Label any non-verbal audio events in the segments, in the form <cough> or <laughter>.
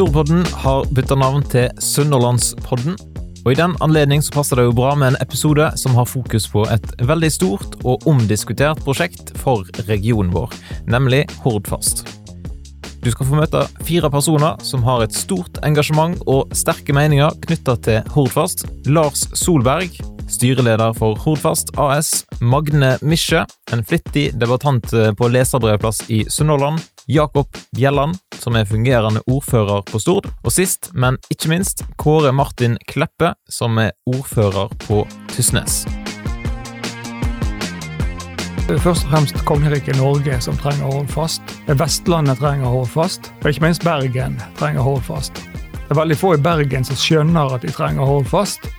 Storpodden har bytta navn til Sunnhordlandspodden. Og I den anledning så passer det jo bra med en episode som har fokus på et veldig stort og omdiskutert prosjekt for regionen vår, nemlig Hordfast. Du skal få møte fire personer som har et stort engasjement og sterke meninger knytta til Hordfast. Lars Solberg, styreleder for Hordfast AS. Magne Misje, en flittig debattant på leserbrevplass i Sunnhordland. Jakob Bjelland, som er fungerende ordfører på Stord. Og sist, men ikke minst, Kåre Martin Kleppe, som er ordfører på Tysnes. Først og fremst kongeriket Norge som trenger Hordfast. Vestlandet trenger Hordfast, og ikke minst Bergen trenger Hordfast. Det er veldig få i Bergen som skjønner at de trenger Hordfast.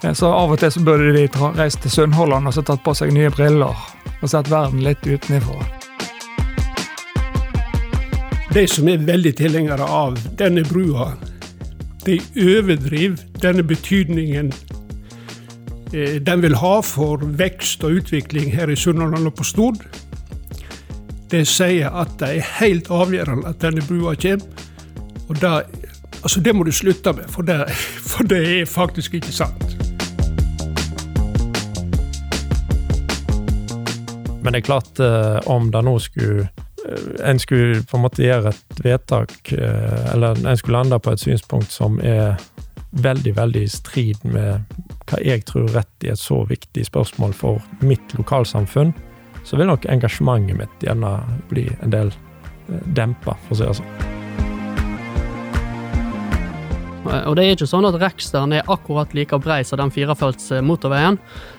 Så av og til så burde de reist til Sunnhordland og så tatt på seg nye briller og sett verden litt utenfra. De som er veldig tilhengere av denne brua, de overdriver denne betydningen den vil ha for vekst og utvikling her i Sunnhordland og på Stord. De sier at det er helt avgjørende at denne brua kommer. Og det, altså det må du slutte med, for det, <laughs> for det er faktisk ikke sant. Men det er klart, om det nå skulle en skulle på en måte gjøre et vedtak, eller en skulle lande på et synspunkt som er veldig, veldig i strid med hva jeg tror rett i et så viktig spørsmål for mitt lokalsamfunn, så vil nok engasjementet mitt gjerne bli en del dempa, for å si det sånn. Og det er ikke sånn at Reksteren er akkurat like brei som den firefelts motorveien.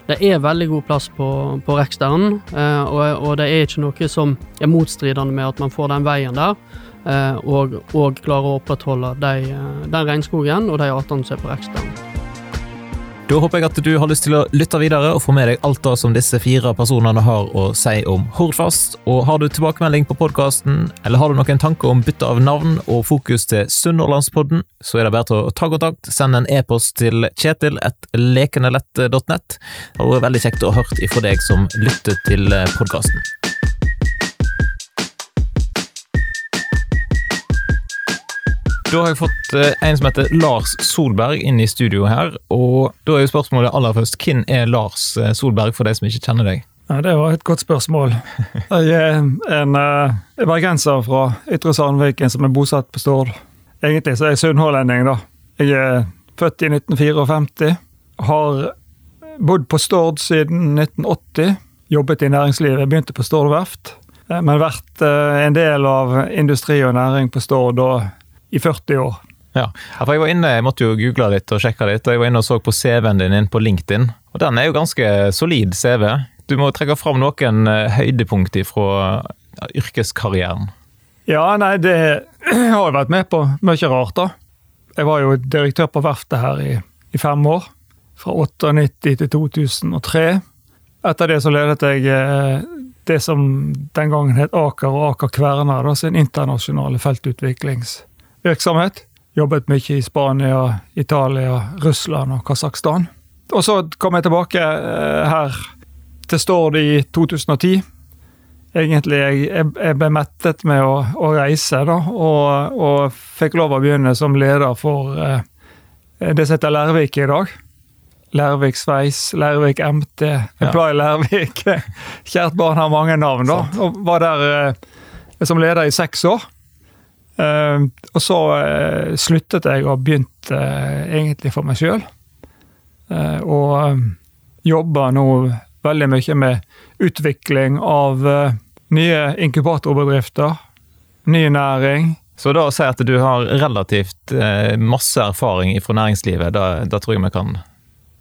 Det er veldig god plass på, på Reksteren, og, og, det er ikke noe som er motstridende med at man får den veien der, og, og klarer å opprettholde de, den regnskogen og de artene som er på Reksteren. Da håper jeg at du har lyst til å lytte videre og få med deg alt det som disse fire personene har å si om Hordfast. Og har du tilbakemelding på podkasten, eller har du noen tanker om bytte av navn og fokus til Sunnhordlandspodden, så er det bare til å ta kontakt. Send en e-post til kjetil1lekenelett.net. Det hadde vært veldig kjekt å ha hørt ifra deg som lytter til podkasten. Da har jeg fått en som heter Lars Solberg inn i studio her. og Da er jo spørsmålet aller først, hvem er Lars Solberg, for de som ikke kjenner deg? Ja, Det var et godt spørsmål. Jeg er en uh, bergenser fra Ytre Sandviken som er bosatt på Stord. Egentlig så er jeg sunnhordlending, da. Jeg er født i 1954. Har bodd på Stord siden 1980. Jobbet i næringslivet. Begynte på Stord verft. Men vært uh, en del av industri og næring på Stord da i 40 år. Ja, for jeg var inne, jeg måtte jo google litt og sjekke litt, og jeg var inne og så på CV-en din inn på LinkedIn. Og den er jo ganske solid CV. Du må trekke fram noen høydepunkt fra yrkeskarrieren. Ja, nei, det <clears throat> har jeg vært med på mye rart, da. Jeg var jo direktør på verftet her i, i fem år. Fra 98 til 2003. Etter det så ledet jeg det som den gangen het Aker og Aker Kværner, sin internasjonale feltutviklings virksomhet. Jobbet mye i Spania, Italia, Russland og Kasakhstan. Og så kom jeg tilbake her til Stord i 2010. Egentlig jeg, jeg ble mettet med å, å reise, da, og, og, fikk lov å begynne som leder for eh, det som heter Lærvik i dag. Lærvik Sveis, Lærvik MT, Apply ja. Lærvik. <laughs> Kjært barn har mange navn, da. Og var der eh, som leder i seks år. Uh, og så uh, sluttet jeg og begynte uh, egentlig for meg sjøl. og jobber nå veldig mye med utvikling av nye inkubatorbedrifter, ny næring. Så da å si at du har relativt masse erfaring fra næringslivet, da, da tror jeg vi kan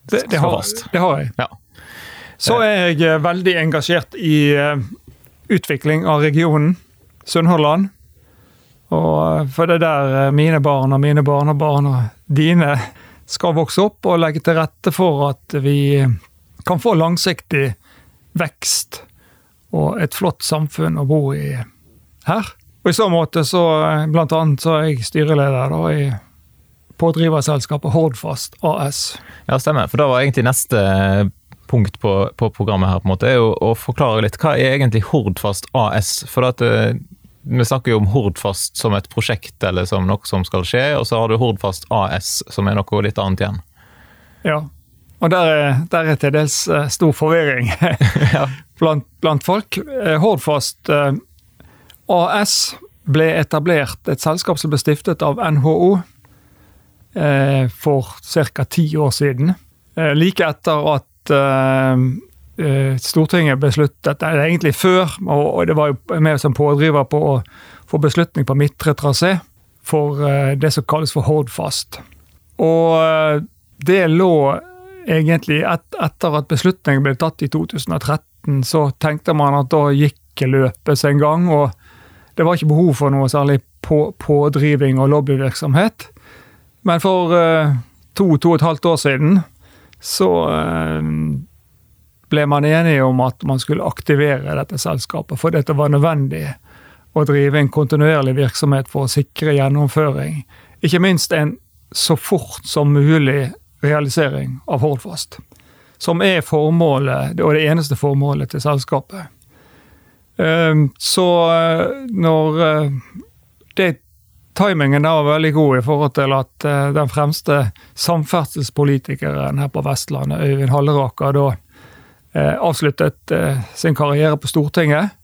det, det slå fast. Det har jeg. Ja. Så er jeg veldig engasjert i utvikling av regionen Sunnhordland. Og for det er der mine barn og mine barnebarn og dine skal vokse opp, og legge til rette for at vi kan få langsiktig vekst og et flott samfunn å bo i her. Og I så måte så blant annet så er jeg styreleder da i pådriverselskapet Hordfast AS. Ja, stemmer. For da var egentlig neste punkt på, på programmet her på en måte, er jo å forklare litt hva er egentlig Hordfast AS. For at vi snakker jo om Hordfast som et prosjekt eller som noe som skal skje, og så har du Hordfast AS som er noe litt annet igjen. Ja, og der er, der er til dels eh, stor forvirring <laughs> blant, blant, folk. Eh, Hordfast eh, AS ble etablert, et selskap som ble stiftet av NHO for ca. ti år siden. Like etter at Stortinget besluttet, eller egentlig før, og det var jo med som pådriver på å få beslutning på midtre trasé for det som kalles for Hordfast. Og det lå egentlig et, etter at beslutningen ble tatt i 2013, så tenkte man at da gikk løpet sin gang, og det var ikke behov for noe særlig på, pådriving og lobbyvirksomhet. Men for to, to og et halvt år siden så ble man enige om at man skulle aktivere dette selskapet, for dette var nødvendig å drive en kontinuerlig virksomhet for å sikre gjennomføring. Ikke minst en så fort som mulig realisering av Hordfast. Som er formålet, og det eneste formålet til selskapet. Ehm, så eh, når eh, det Timingen der var veldig god i forhold til at eh, den fremste samferdselspolitikeren her på Vestlandet, Øyvind Halleraker, da avsluttet sin karriere på Stortinget.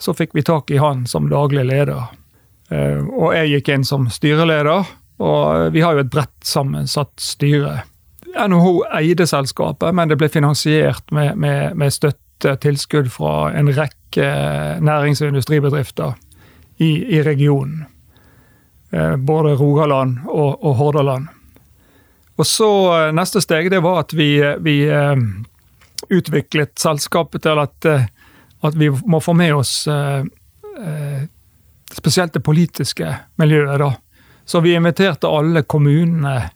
Så fikk vi tak i han som daglig leder. Og jeg gikk inn som styreleder, og vi har jo et bredt sammensatt styre. NHO eide selskapet, men det ble finansiert med, med, med støtte, tilskudd fra en rekke nærings- og industribedrifter i, i regionen. Eh, både Rogaland og, og, Hordaland. Og så eh, Neste steg det var at vi, vi eh, utviklet selskapet til at, at, vi må få med oss spesielt det politiske miljøet. da. Så vi inviterte alle kommunene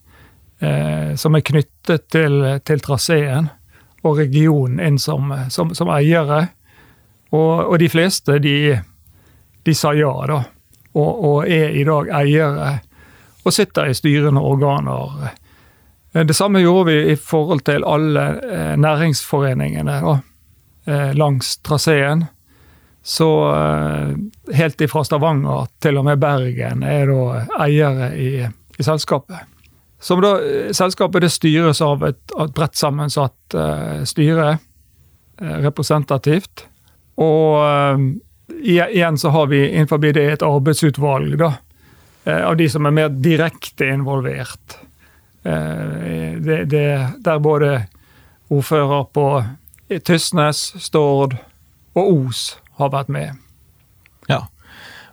eh, som er knyttet til, til traseen og regionen inn som, som, som eiere. Og, og, de fleste, de, de sa ja, da. Og, og, er i dag eiere og sitter i styrende organer. Eh, det samme gjorde vi i forhold til alle eh, næringsforeningene da, eh, langs traseen. Så helt ifra Stavanger til og med Bergen er da eiere i, i selskapet. Som da, Selskapet det styres av et, et bredt sammensatt uh, styre, uh, representativt. Og uh, igjen så har vi innenfor det et arbeidsutvalg da, av de som er mer direkte involvert. Det, det, der både ordfører på Tysnes, Stord og Os har vært med. Ja.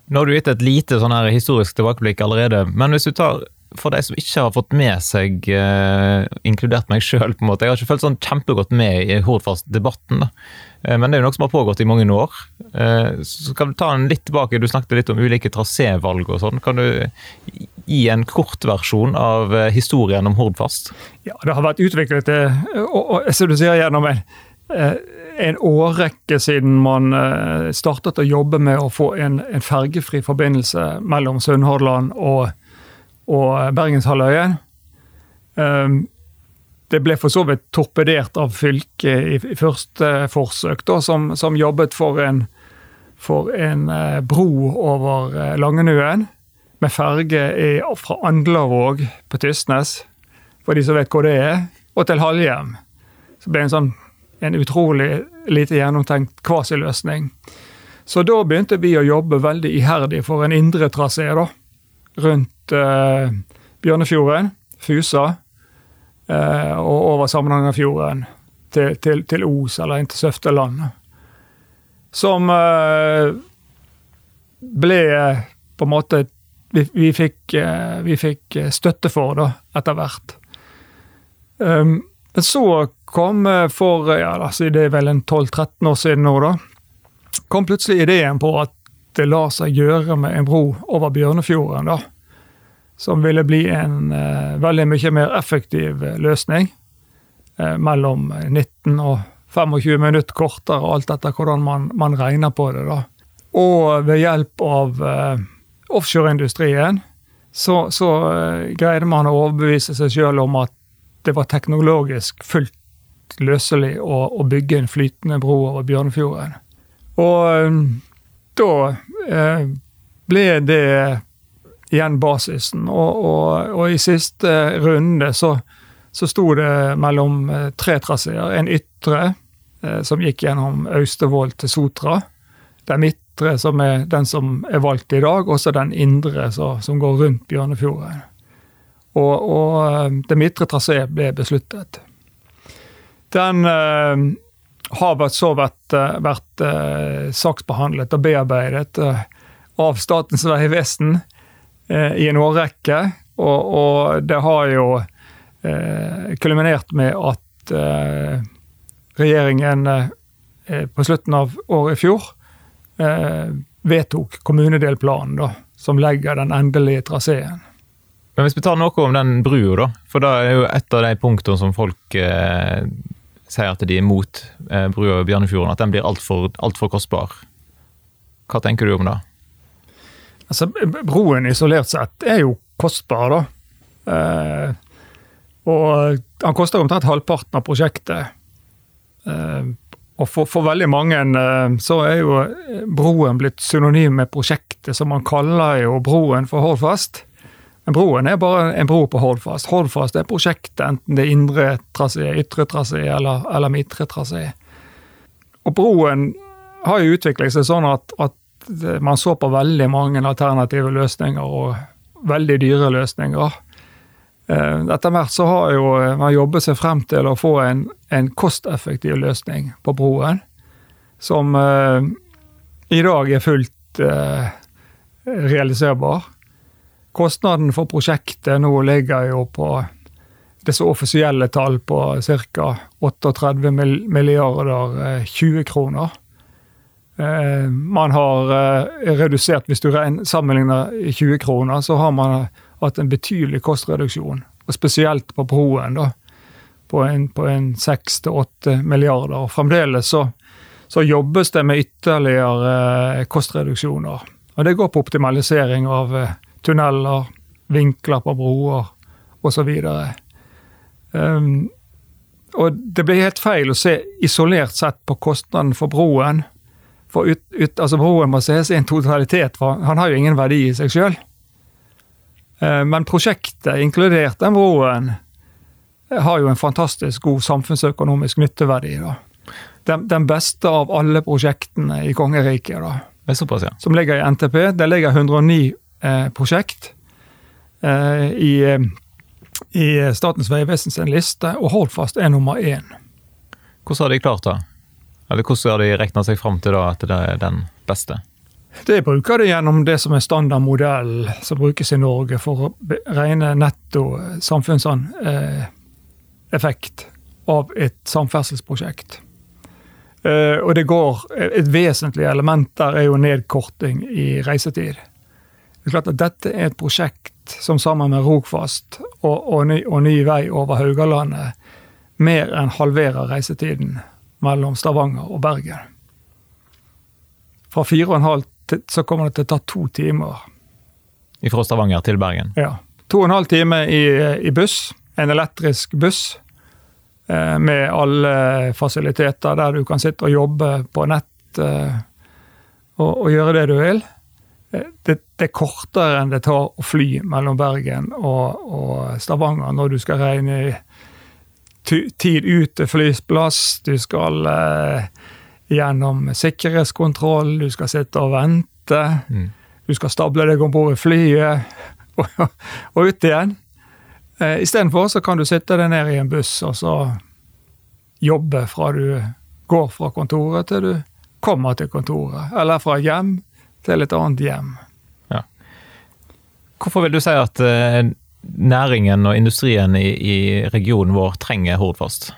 Nå har du gitt et lite sånn her historisk tilbakeblikk allerede, men hvis du tar for de som ikke har fått med seg, eh, inkludert meg sjøl, på en måte. Jeg har ikke følt sånn kjempegodt med i Hordfast-debatten. Uh, men det er jo noe som har pågått i mange år. Uh, så kan du ta den litt tilbake, du snakket litt om ulike trasévalg og sånn. Kan du gi en kortversjon av historien om Hordfast? Ja, det har vært utviklet og, som du sier, gjennom en, en årrekke siden man startet å jobbe med å få en, en fergefri forbindelse mellom Sunnhordland og og Bergenshalvøya. Det ble for så vidt torpedert av fylket i første forsøk, da, som, som jobbet for en, for en eh, bro over eh, Langenuen med ferge fra Andlavåg på Tysnes, for de som vet hvor det er, og til Halhjem. Så ble det en sånn en utrolig lite gjennomtenkt kvasiløsning. Så da begynte vi å jobbe veldig iherdig for en indre trasé, rundt eh, Bjørnefjorden, Fusa, eh, og over Samnangerfjorden til, til, til, Os, eller inn til Søfteland. Som uh, ble på en måte vi, vi, fikk, vi fikk, støtte for da, etter hvert. Um, så kom for ja, altså det er vel en 12-13 år siden nå, da, kom plutselig ideen på at det lar seg gjøre med en bro over Bjørnefjorden. da, Som ville bli en veldig mye mer effektiv eh, løsning. Mellom 19 og 25 minutter kortere, alt etter hvordan man, man regner på det. da. Og ved hjelp av uh, offshoreindustrien så, så greide man å overbevise seg sjøl om at det var teknologisk fullt løselig å, å bygge en flytende bro over Bjørnefjorden. Og da eh, ble det igjen basisen. Og, og, og i siste runde så, så sto det mellom tre traseer. En ytre som gikk gjennom Austevoll til Sotra. Den midtre som er den som er valgt i dag, og så den indre så, som går rundt Bjørnefjorden. Og, og eh, det midtre trasé ble besluttet. Den eh, har så vært, vært eh, saksbehandlet og bearbeidet eh, av Statens vegvesen Eh, i en årrekke. Og, og, det har jo eh, kulminert med at eh, regjeringen eh, på slutten av året i fjor eh, vedtok kommunedelplanen, da, som legger den endelige traseen. Men hvis vi tar noe om den brua, da. For da er jo et av de punktene som folk eh, sier at de er imot eh, brua over Bjørnefjorden, at den blir altfor alt for kostbar. Hva tenker du om det? Altså, broen isolert sett er jo kostbar, da. Eh, og han koster omtrent halvparten av prosjektet. Eh, og for, for, veldig mange eh, så er jo broen blitt synonym med prosjektet, så man kaller jo broen for Hordfast. Men broen er bare en bro på Hordfast. Hordfast er prosjektet, enten det er indre trasé, ytre trasé eller, eller midtre trasé. Og broen har jo utviklet seg sånn at, at man så på veldig mange alternative løsninger og veldig dyre løsninger. Eh, etter hvert så har jo man jobbet seg frem til å få en, en kosteffektiv løsning på broen, som eh, i dag er fullt eh, realiserbar. Kostnaden for prosjektet nå ligger jo på disse offisielle tall på ca. 38 milliarder 20 eh. Eh, man har eh, redusert, hvis du sammenligner 20 kroner, så har man hatt en betydelig kostreduksjon. Og spesielt på broen, da. På en, en 6-8 milliarder. Og fremdeles så, så, jobbes det med ytterligere eh, kostreduksjoner. Og det går på optimalisering av tunneler, vinkler på broer osv. Um, og det blir helt feil å se isolert sett på kostnaden for broen for ut, ut, altså Broen må ses i en totalitet, for han har jo ingen verdi i seg sjøl. Eh, men prosjektet, inkludert den broen, har jo en fantastisk god samfunnsøkonomisk nytteverdi. da. Den, den beste av alle prosjektene i kongeriket. da. Såpass, ja. Som ligger i NTP. Det ligger 109 eh, prosjekt eh, i, i Statens vegvesens liste, og Hordfast er nummer én. Hvordan har de klart det? Eller hvordan har de regna seg fram til da at det er den beste? Det bruker de gjennom det som er standardmodell som brukes i Norge for å regne netto samfunnseffekt av et samferdselsprosjekt. Eh, og det går, Et vesentlig element der er jo nedkorting i reisetid. Det er klart at Dette er et prosjekt som sammen med Rogfast og, og, ny, og ny vei over Haugalandet mer enn halverer reisetiden mellom Stavanger og Bergen. Fra fire og en halv så kommer det til å ta to timer. Fra Stavanger til Bergen? Ja. To og en halv time i, i buss. En elektrisk buss med alle fasiliteter der du kan sitte og jobbe på nett eh, og, og, gjøre det du vil. Eh, det, det, er kortere enn det tar å fly mellom Bergen og, og Stavanger når du skal regne i tid ut til flyplass, du skal eh, gjennom sikkerhetskontroll, du skal sitte og vente. Mm. Du skal stable deg om bord i flyet <laughs> og, og ut igjen. Eh, Istedenfor så kan du sitte deg ned i en buss og så jobbe fra du går fra kontoret til du kommer til kontoret. Eller fra hjem til et annet hjem. Ja. Hvorfor vil du si at eh, næringen og industrien i, i regionen vår trenger Hordfast?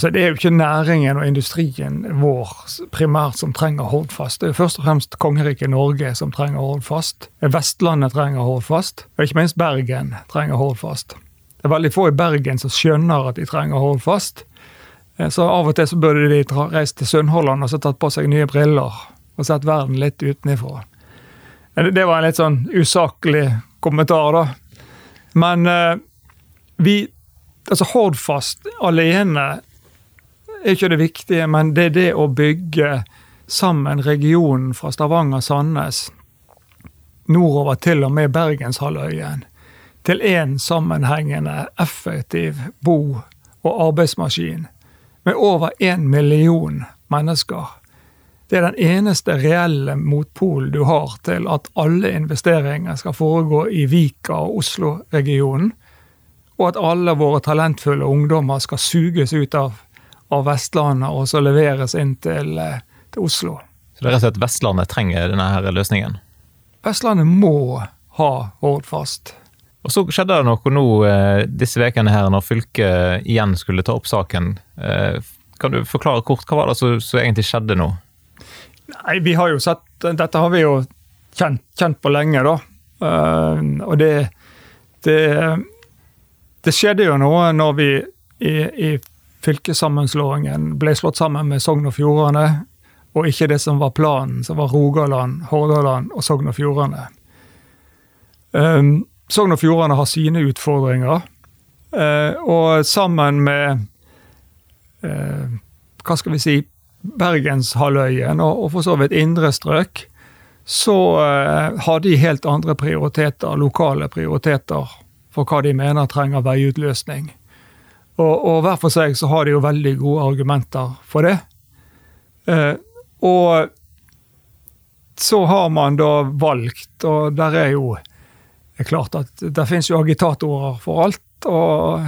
Altså, det er jo ikke næringen og industrien vår primært som trenger Hordfast. Det er først og fremst kongeriket Norge som trenger Hordfast. Vestlandet trenger Hordfast, og ikke minst Bergen trenger Hordfast. Det er veldig få i Bergen som skjønner at de trenger Hordfast. Eh, så av og til så burde de reist til Sunnhordland og så tatt på seg nye briller og sett verden litt utenifra. Det var en litt sånn usaklig kommentar, da. Men eh, vi Altså, Hordfast alene er ikke det viktige, men det er det å bygge sammen regionen fra Stavanger-Sandnes nordover til og med Bergenshalvøyen til én sammenhengende, effektiv bo- og arbeidsmaskin med over én million mennesker. Det er den eneste reelle motpolen du har til at alle investeringer skal foregå i Vika og Oslo-regionen, og at alle våre talentfulle ungdommer skal suges ut av, av Vestlandet og så leveres inn til, eh, til Oslo. Så det er rett og slett Vestlandet trenger denne her løsningen? Vestlandet må ha Hordfast. Og så skjedde det noe nå eh, disse ukene her, når fylket igjen skulle ta opp saken. Eh, kan du forklare kort, hva var det som, som egentlig skjedde nå? Nei, vi har jo sett Dette har vi jo kjent, kjent på lenge, da. Og det, det Det skjedde jo noe når vi i, i fylkessammenslåingen ble slått sammen med Sogn og Fjordane, og ikke det som var planen, som var Rogaland, Hordaland og Sogn og Fjordane. Um, Sogn og Fjordane har sine utfordringer, uh, og sammen med uh, Hva skal vi si Bergenshalvøyen og, og for så vidt indre strøk, så uh, har de helt andre prioriteter, lokale prioriteter, for hva de mener trenger veiutløsning. Og, og hver for seg så har de jo veldig gode argumenter for det. Eh, og så har man da valgt, og der er jo det er klart at det finnes jo agitatorer for alt, og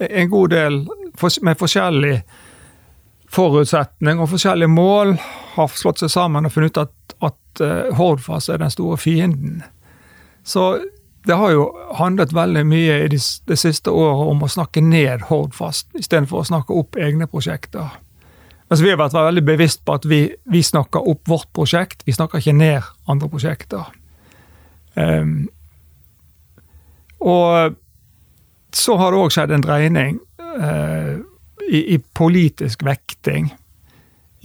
en god del med forskjellig forutsetning og forskjellige mål har slått seg sammen og funnet ut at, at uh, Hordfast er den store fienden. Så det har jo handlet veldig mye i det siste året om å snakke ned Hordfast, istedenfor å snakke opp egne prosjekter. Altså, vi har vært veldig bevisst på at vi, vi, snakker opp vårt prosjekt, vi snakker ikke ned andre prosjekter. Um, og så har det òg skjedd en dreining uh, i, i, politisk vekting.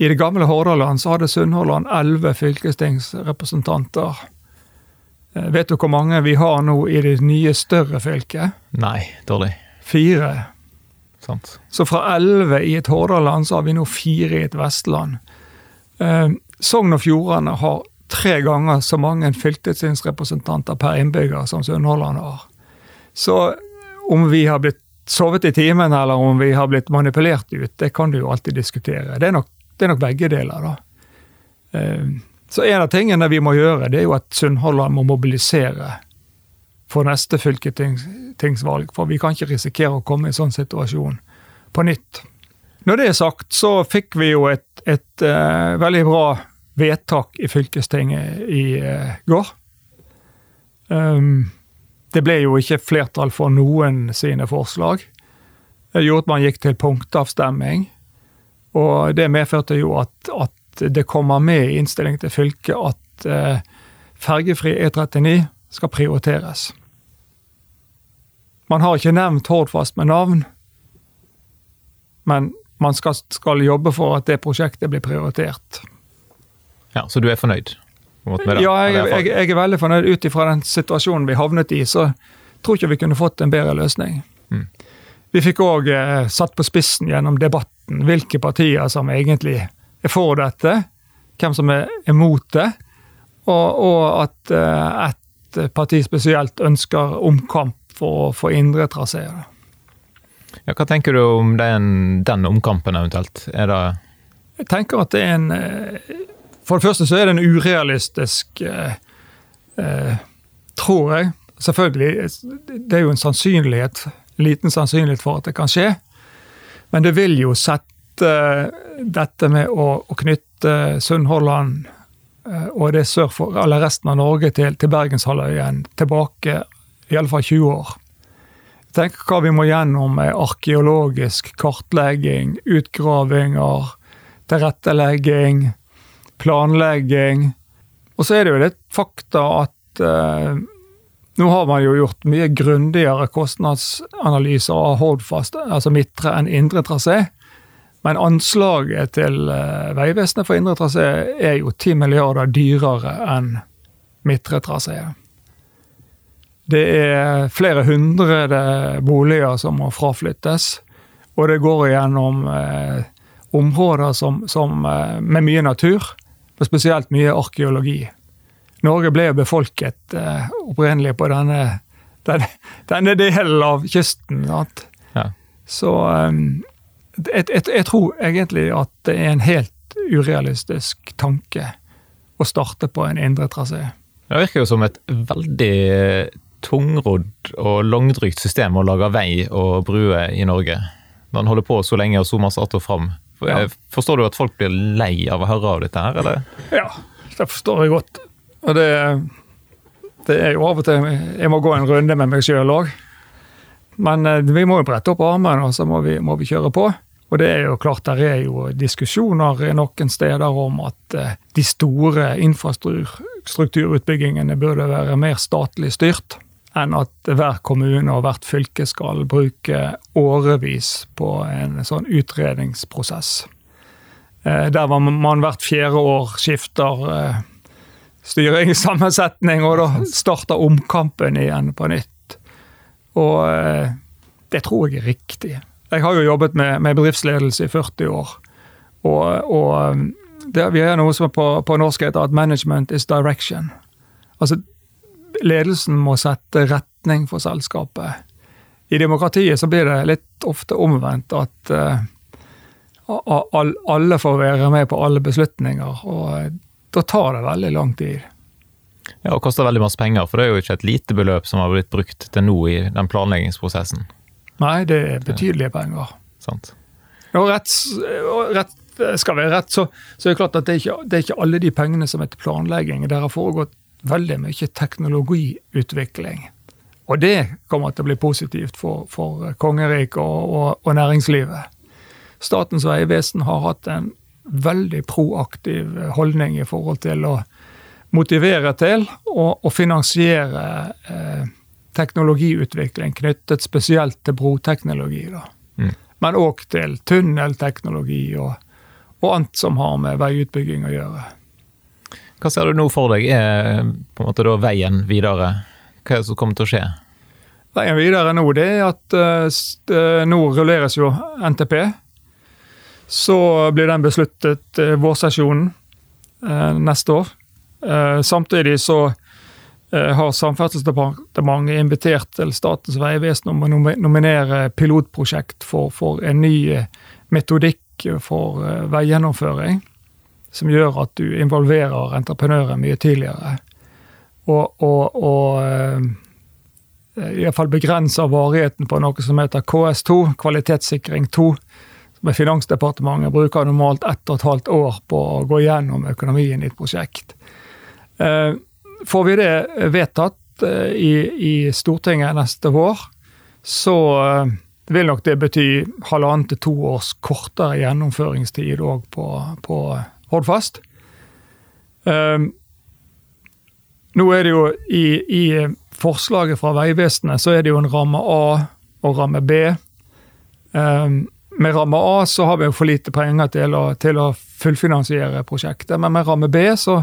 I det gamle Hordaland så hadde Sunnhordland elleve fylkestingsrepresentanter. Uh, vet du hvor mange vi har nå i det nye, større fylket? Nei, dårlig. Fire. Sant. Så fra elleve i et Hordaland, så har vi nå fire i et Vestland. Eh, Sogn og Fjordane har tre ganger så mange fylkestingsrepresentanter per innbygger som Sunnhordland har. Så om vi har blitt sovet i timen, eller om vi har blitt manipulert ut, det kan du jo alltid diskutere. Det er nok, det er nok begge deler, da. Uh, så en av tingene vi må gjøre, det er jo at Sunnhordland må mobilisere for neste fylkestingsvalg. For vi kan ikke risikere å komme i en sånn situasjon på nytt. Når det er sagt, så fikk vi jo et, et uh, veldig bra vedtak i fylkestinget i uh, går. Um, det ble jo ikke flertall for noen sine forslag. Det gjorde at man gikk til punktavstemming. Og det medførte jo at, at det kommer med i innstillingen til fylket at eh, fergefri E39 skal prioriteres. Man har ikke nevnt Hordfast med navn, men man skal, skal, jobbe for at det prosjektet blir prioritert. Ja, Så du er fornøyd? ja, jeg, jeg, jeg, er veldig fornøyd. Ut ifra den situasjonen vi havnet i, så tror ikke vi kunne fått en bedre løsning. Mm. Vi fikk òg eh, satt på spissen gjennom debatten hvilke partier som egentlig er for dette, hvem som er imot det, og, og at uh, et parti spesielt ønsker omkamp for å få indre traseer. Ja, hva tenker du om den, den omkampen eventuelt? Er det Jeg tenker at det er en eh, For det første så er det en urealistisk eh, eh, Tror jeg. Selvfølgelig, det er jo en sannsynlighet, liten sannsynlighet for at det kan skje. Men det vil jo sette dette med å, å knytte Sunnhordland og det sør for, eller resten av Norge til, til Bergenshalvøyen tilbake i alle fall 20 år. Tenk hva vi må gjennom med arkeologisk kartlegging, utgravinger, tilrettelegging, planlegging. Og så er det jo litt fakta at eh, nå har man jo gjort mye grundigere kostnadsanalyser av Hordfast, altså midtre enn indre trasé. Men anslaget til eh, Vegvesenet for indre trasé er jo 10 milliarder dyrere enn midtre trasé. Det er flere hundre boliger som må fraflyttes. Og det går gjennom eh, områder som, som, eh, med mye natur, og spesielt mye arkeologi. Norge ble befolket eh, opprinnelig på denne, denne, denne delen av kysten. Sant? Ja. Så um, jeg, jeg, jeg tror egentlig at det er en helt urealistisk tanke å starte på en indre trasé. Det virker jo som et veldig tungrodd og langdrygt system å lage vei og bruer i Norge. Når en holder på så lenge og så masse att og fram. For- Ja. Forstår du at folk blir lei av å høre av dette her, eller? Ja, det forstår jeg godt. Og det, det er jo av og til Jeg må gå en runde med meg sjøl òg. Men eh, vi må jo brette opp armene, og så må vi, må vi kjøre på. Og det er jo klart, der er jo diskusjoner noen steder om at eh, de store infrastrukturutbyggingene burde være mer statlig styrt enn at hver kommune og hvert fylke skal bruke årevis på en sånn utredningsprosess. Eh, Der var man hvert fjerde år skifter eh, styringssammensetning, og da starter omkampen igjen på nytt. Og det tror jeg er riktig. Jeg har jo jobbet med, med bedriftsledelse i 40 år. Og, og eh, det, vi har noe som på, på norsk heter at 'management is direction'. Altså, ledelsen må sette retning for selskapet. I demokratiet så blir det litt ofte omvendt at a- alle får være med på alle beslutninger, og eh, da tar det veldig lang tid. Ja, og koster veldig masse penger, for det er jo ikke et lite beløp som har blitt brukt til nå i den planleggingsprosessen. Nei, det er betydelige penger. Sant? Og rett, og rett skal være rett, så, så er det klart at det er, ikke, det er ikke alle de pengene som er til planlegging. Der har foregått veldig mye teknologiutvikling. Og det kommer til å bli positivt for, for kongeriket og, og, og næringslivet. Statens vegvesen har hatt en veldig proaktiv holdning i forhold til å motivere til og, og finansiere eh, teknologiutvikling knyttet spesielt til broteknologi. Mm. Men òg til tunnelteknologi og, og annet som har med veiutbygging å gjøre. Hva ser du nå for deg er på en måte da veien videre? Hva er det som kommer til å skje? Veien videre nå det er at uh, nå rulleres jo NTP. Så blir den besluttet uh, vårsesjonen uh, neste år. Samtidig så har Samferdselsdepartementet invitert til Statens vegvesen om å nominere pilotprosjekt for, for en ny eh, metodikk for eh, veigjennomføring. Som gjør at du involverer entreprenører mye tidligere. Og, og, og eh, iallfall begrenser varigheten på noe som heter KS2, kvalitetssikring 2. Som Finansdepartementet bruker normalt ett og et halvt år på å gå gjennom økonomien i et prosjekt. Eh, Får vi det vedtatt eh, i, i Stortinget neste vår, så eh, vil nok det bety halvannen til to års kortere gjennomføringstid òg på, på Hordfast. Um, nå er det jo i, i forslaget fra Vegvesenet så er det jo en ramme A og ramme B. Um, med ramme A så har vi jo for lite penger til å, til å fullfinansiere prosjektet, men med ramme B så,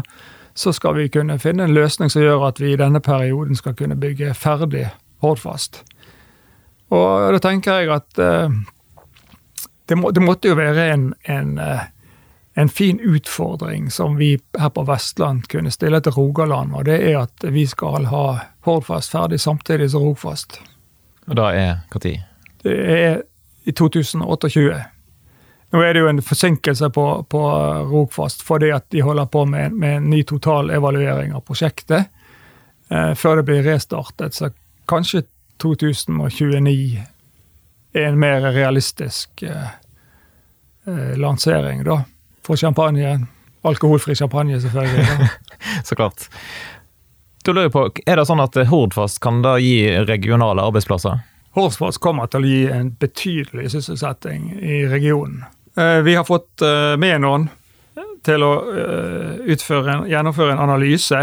så skal vi kunne finne en løsning som gjør at vi i denne perioden skal kunne bygge ferdig Hordfast. Og da tenker jeg at eh, det, må, det måtte jo være en, en, eh, en fin utfordring som vi her på Vestland kunne stille til Rogaland, og det er at vi skal ha Hordfast ferdig samtidig som Rogfast. Og da er når? Det er i 2028. Nå er det jo en forsinkelse på, på Rogfast fordi at de holder på med, med en ny totalevaluering av prosjektet eh, før det blir restartet. Så kanskje 2029 er en mer realistisk eh, eh, lansering, da. For champagne. Alkoholfri champagne, selvfølgelig. <laughs> Så klart. Du lurer på, Er det sånn at Hordfast kan da gi regionale arbeidsplasser? Hordfast kommer til å gi en betydelig sysselsetting i regionen. Eh, Vi har fått med Menon til å eh, utføre gjennomføre en analyse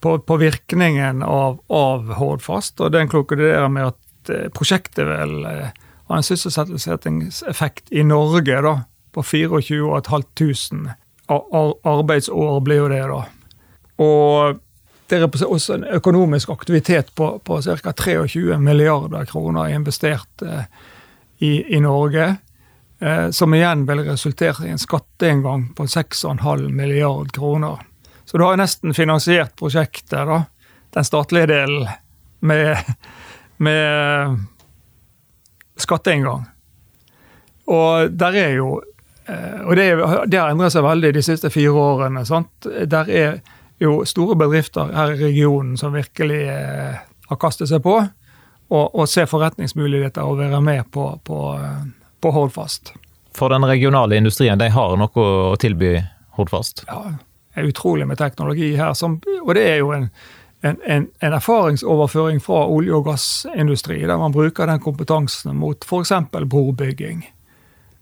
på, på virkningen av, av Hordfast, og den konkluderer med at eh, prosjektet vil eh, ha en sysselsettingseffekt i Norge da, på 24 500 ar- ar- arbeidsår, blir jo det da. Og det representerer også en økonomisk aktivitet på, på ca. 23 milliarder kroner investert eh, i, i Norge. Eh, som igjen vil resultere i en skatteinngang på 6,5 milliard kroner. Så du har nesten finansiert prosjektet, da, den statlige delen, med, med skatteinngang. Og der er jo eh, Og det, det har endret seg veldig de siste fire årene. sant? Der er jo store bedrifter her i regionen som virkelig eh, har kastet seg på og, og ser forretningsmuligheter og være med på, på, på Hordfast. For den regionale industrien, de har noe å tilby Hordfast? Ja, det er utrolig med teknologi her. Som, og det er jo en, en, en, en, erfaringsoverføring fra olje- og gassindustri, der man bruker den kompetansen mot f.eks. brobygging.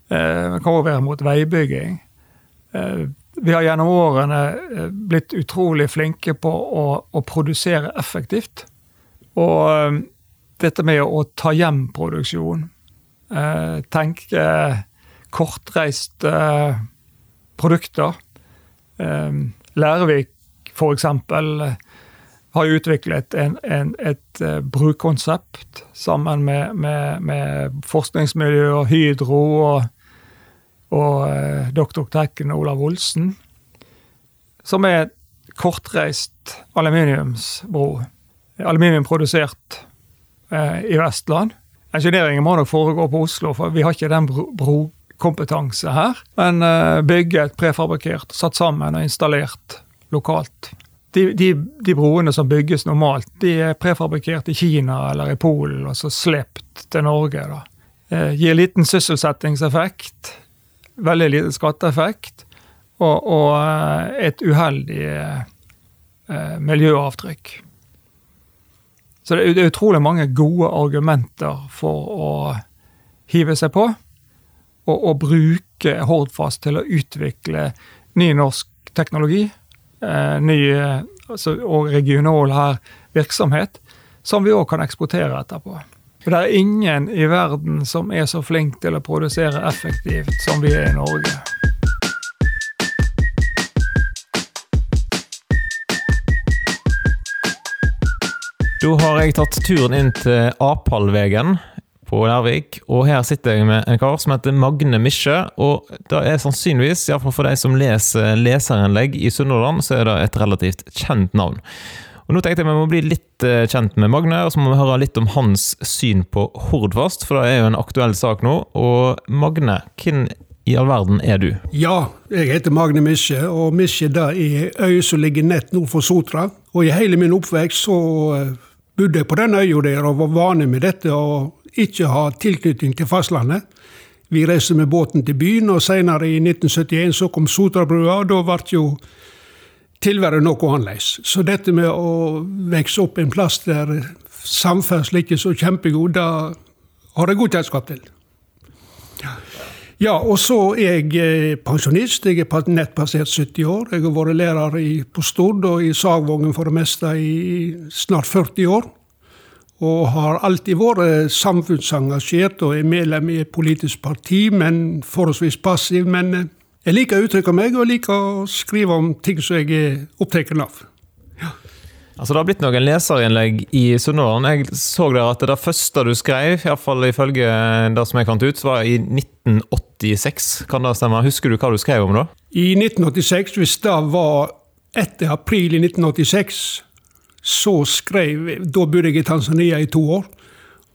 Eh, det kan også være mot veibygging. Eh, vi har gjennom årene eh, blitt utrolig flinke på å, å produsere effektivt. Og eh, dette med å ta hjem produksjon, eh, tenke kortreiste produkter. Lærevik f.eks. har utviklet en, en, et brukkonsept sammen med, med, med forskningsmiljøer, Hydro og og eh, doktor Tekken og Olav Olsen, som er kortreist aluminiumsbro. Aluminium produsert eh, i Vestland. Engineeringen må nok foregå på Oslo, for vi har ikke den brokompetanse her. Men eh, bygget prefabrikert, satt sammen og installert lokalt. De, de, de, broene som bygges normalt, de er prefabrikert i Kina eller i Polen og så slept til Norge. da. Eh, gir liten sysselsettingseffekt veldig lite skatteeffekt og, og eh, et uheldig eh, miljøavtrykk. Så det er utrolig mange gode argumenter for å hive seg på. Og, og bruke Hordfast til å utvikle ny norsk teknologi. Eh, ny altså, og regional her virksomhet. Som vi òg kan eksportere etterpå. For det er ingen i verden som er så flink til å produsere effektivt som vi er i Norge. Da har jeg tatt turen inn til Apalvegen på Lærvik, og her sitter jeg med en kar som heter Magne Misje. Og det er sannsynligvis, iallfall for de som leser leserinnlegg i Sunnhordland, så er det et relativt kjent navn. Og Nå tenkte jeg vi må bli litt eh, kjent med Magne, og så må vi høre litt om hans syn på Hordfast, for det er jo en aktuell sak nå. Og Magne, hvem i all verden er du? Ja, jeg heter Magne Misje, og Misje er ei øy som ligger nett nord for Sotra. Og i hele min oppvekst så eh, bodde på den øya der og var vane med dette og ikke ha tilknytning til fastlandet. Vi reiste med båten til byen, og senere i 1971 så kom Sotrabrua, og da ble jo tilværet noe annerledes. Så dette med å vokse opp en plass der samferdsel ikke er så kjempegod, da har jeg god kjennskap til. Ja, og så er jeg eh, pensjonist. Jeg er nettpassert 70 år. Jeg har vært lærer på Stord og i Sagvågen for det meste i snart 40 år. Og har alltid vært samfunnsengasjert og er medlem i et politisk parti, men forholdsvis passiv. Men eh, jeg liker å uttrykke meg, og liker å skrive om ting som jeg er opptatt av. Altså Det har blitt noen leserinnlegg i Sunnhordland. Jeg så der at det første du skrev, iallfall ifølge det som jeg fant ut, var i 1986. Kan det stemme? Husker du hva du skrev om da? I 1986, hvis det var etter april i 1986, så skrev Da bodde jeg i Tanzania i to år.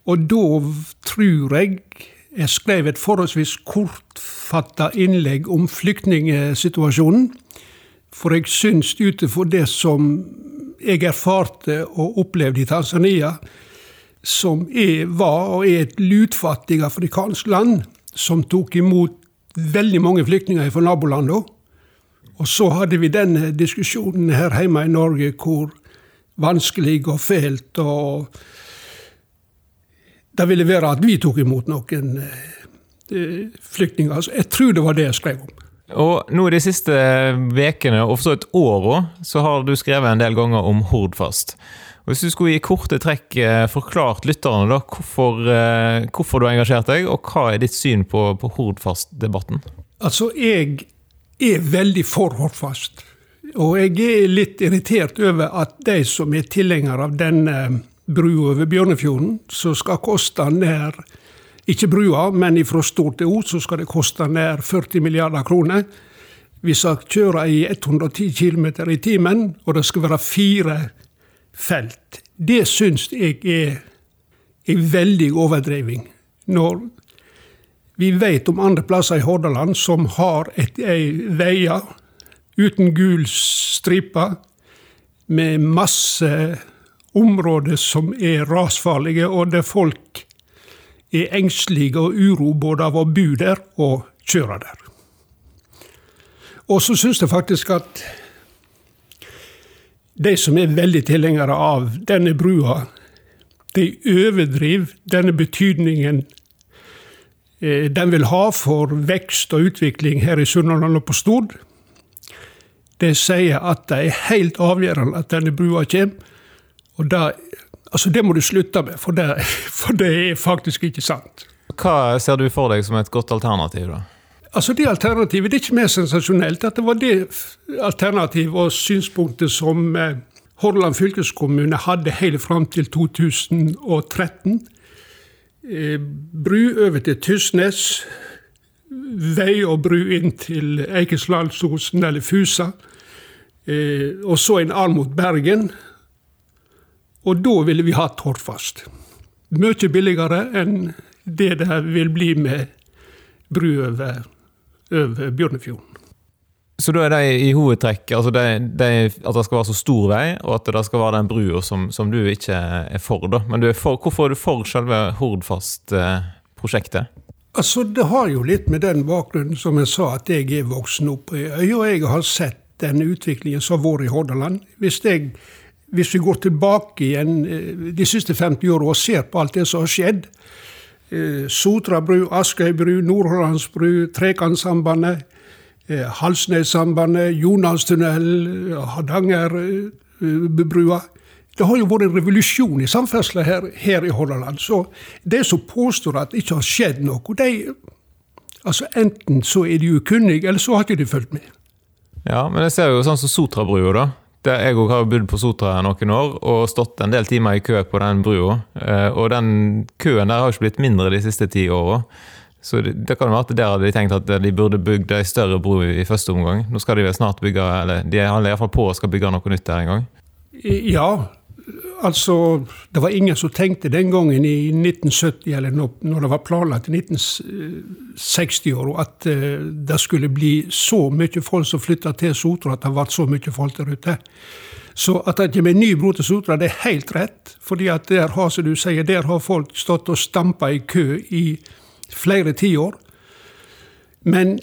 Og da tror jeg jeg skrev et forholdsvis kortfatta innlegg om flyktningsituasjonen. For jeg syns ut ifra det som jeg erfarte og opplevde i Tanzania, som er, var og er et lutfattig afrikansk land, som tok imot veldig mange flyktninger fra nabolandene. Og så hadde vi denne diskusjonen her hjemme i Norge hvor vanskelig og fælt og det ville være at vi tok imot noen eh, flyktninger. Altså, jeg tror det var det jeg skrev om. Og nå de siste ukene, og for så vidt åra, så har du skrevet en del ganger om Hordfast. Hvis du skulle i korte trekk eh, forklart lytterne da, hvorfor, eh, hvorfor, du har engasjert deg, og hva er ditt syn på, på Hordfast-debatten? Altså, jeg er veldig for Hordfast. Og jeg er litt irritert over at de som er tilhengere av denne brua over Bjørnefjorden, så skal koste nær ikke brua, men fra stort til Os så skal det koste nær 40 milliarder kroner. vi skal kjøre i 110 km i timen, og det skal være fire felt. Det syns jeg er en veldig overdriving. Når vi vet om andre plasser i Hordaland som har et, ei veier uten gul stripe, med masse områder som er rasfarlige, og der folk er engstelige og uro både av å bo der og kjøre der. Og så syns jeg faktisk at de som er veldig tilhengere av denne brua, de overdriver denne betydningen eh, den vil ha for vekst og utvikling her i Sunnhordland og på Stord. De sier at det er helt avgjørende at denne brua kommer. Og det, altså det må du slutte med, for det, for det er faktisk ikke sant. Hva ser du for deg som et godt alternativ, da? Altså Det alternativet det er ikke mer sensasjonelt. at Det var det alternativet og synspunktet som eh, Hordaland fylkeskommune hadde helt fram til 2013. Eh, bru over til Tysnes. Vei og bru inn til Eikeslandsosen eller Fusa. Eh, og så en arm mot Bergen. Og da ville vi hatt Hordfast. Mye billigere enn det det vil bli med bru over over Bjørnefjorden. Så da er det i hovedtrekk altså det, det, at det skal være så stor vei, og at det skal være den brua som, som, du ikke er for. da. Men er for, hvorfor er du for selve Hordfast-prosjektet? Altså, Det har jo litt med den bakgrunnen som jeg sa, at jeg er voksen opp på øya, og jeg har sett den utviklingen som har vært i Hordaland. Hvis, jeg, hvis vi går tilbake igjen eh, de siste 50 åra og ser på alt det som har skjedd, Eh, Sotra bru, Askøy bru, Nordhordlandsbru, Trekantsambandet, eh, Halsnessambandet, Jonalstunnelen, Hardangerbrua. Det har jo vært en revolusjon i samferdselen her, her, i Hordaland. Så de som påstår at det ikke har skjedd noe, de, altså enten så er de ukunnige, eller så har ikke de fulgt med. Ja, men jeg ser jo sånn som Sotrabrua, da. Det, jeg òg har bodd på Sotra noen år og stått en del timer i kø på den brua. Eh, og den køen der har ikke blitt mindre de siste ti åra. Så det, det kan være at der hadde de tenkt at de burde bygd ei større bro i første omgang. Nå skal de vel snart bygge, eller de handler iallfall på å skal bygge noe nytt der en gang. Ja, Altså, Det var ingen som tenkte den gangen i 1970, eller når, det var planlagt i 1960-åra, at uh, det skulle bli så mye folk som flytta til Sotra, at det ble så mye folk der ute. Så at det kommer en ny bro til Sotra, det er helt rett. fordi at der har, som du sier, der har folk stått og stampa i kø i flere tiår. Men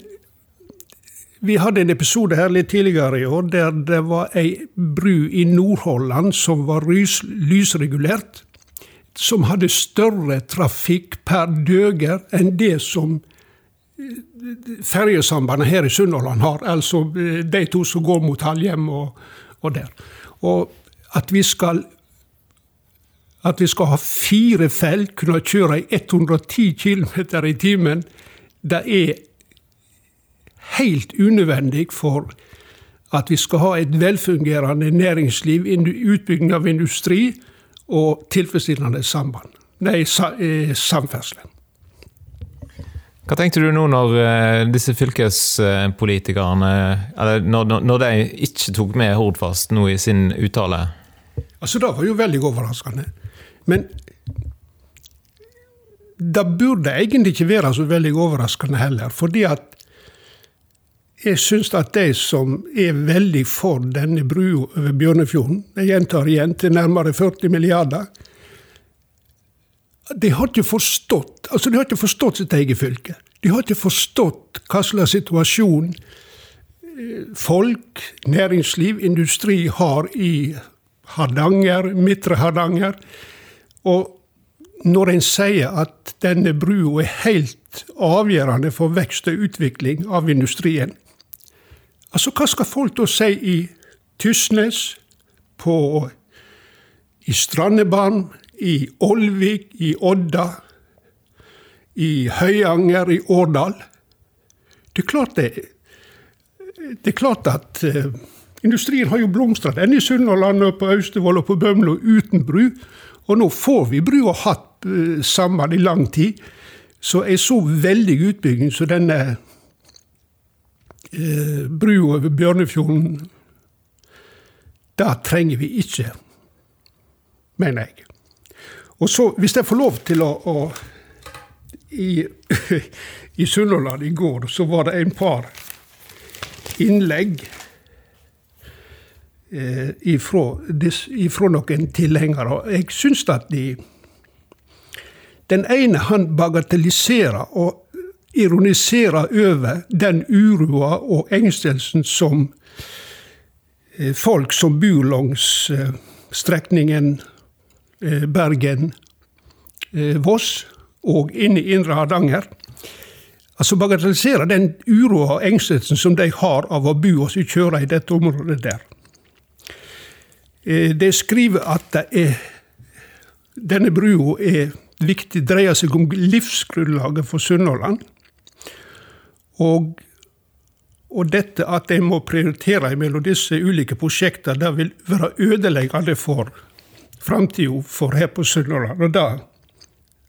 vi hadde en episode her litt tidligere i år der det var ei bru i Nordholland som var lys, lysregulert. Som hadde større trafikk per døger enn det som eh, ferjesambandet her i Sunnhordland har. Altså eh, de to som går mot Halhjem og, og der. Og at vi skal at vi skal ha fire felt, kunne kjøre i 110 km i timen, det er helt unødvendig for at vi skal ha et velfungerende næringsliv, utbygging av industri og tilfredsstillende samband. Nei, eh, samferdsel. Hva tenkte du nå når eh, disse fylkespolitikerne eller når, når de ikke tok med Hordfast nå i sin uttale? Altså, Det var jo veldig overraskende. Men det burde egentlig ikke være så veldig overraskende heller. fordi at jeg syns at de som er veldig for denne brua over Bjørnefjorden, jeg gjentar igjen til nærmere 40 milliarder, de har ikke forstått altså de har ikke forstått sitt eget fylke. De har ikke forstått hva slags situasjon eh, folk, næringsliv, industri har i Hardanger, Midtre Hardanger. Og når en sier at denne brua er helt avgjørende for vekst og utvikling av industrien, Altså, hva skal folk da si i Tysnes, på, i Strandebarm, i Olvik, i Odda, i Høyanger, i Årdal? Det er klart det Det er klart at uh, industrien har jo blomstra. Den i Sunnhordland på Austevoll og på Bømlo uten bru. Og nå får vi bru og hatt uh, samband i lang tid. Så en så veldig utbygging som denne eh, brua over Bjørnefjorden, det trenger vi ikke, mener jeg. Og så, hvis jeg får lov til å, å i, <laughs> I Sunnhordland i går så var det en par innlegg eh, ifra, noen tilhengere. Jeg syns at de Den ene han bagatelliserer og ironiserer over den uroa og engstelsen som eh, folk som bor langs eh, strekningen eh, Bergen-Voss og inne i Indre Hardanger. Altså bagatelliserer den uroa og engstelsen som de har av å bo og kjøre i dette området der. De skriver at er, denne brua er viktig, dreier seg om livsgrunnlaget for Sunnhordland. Og, og, dette at en må prioritere mellom disse ulike prosjektene, det vil være ødeleggende for framtida for her på Sunnhordland. Og det,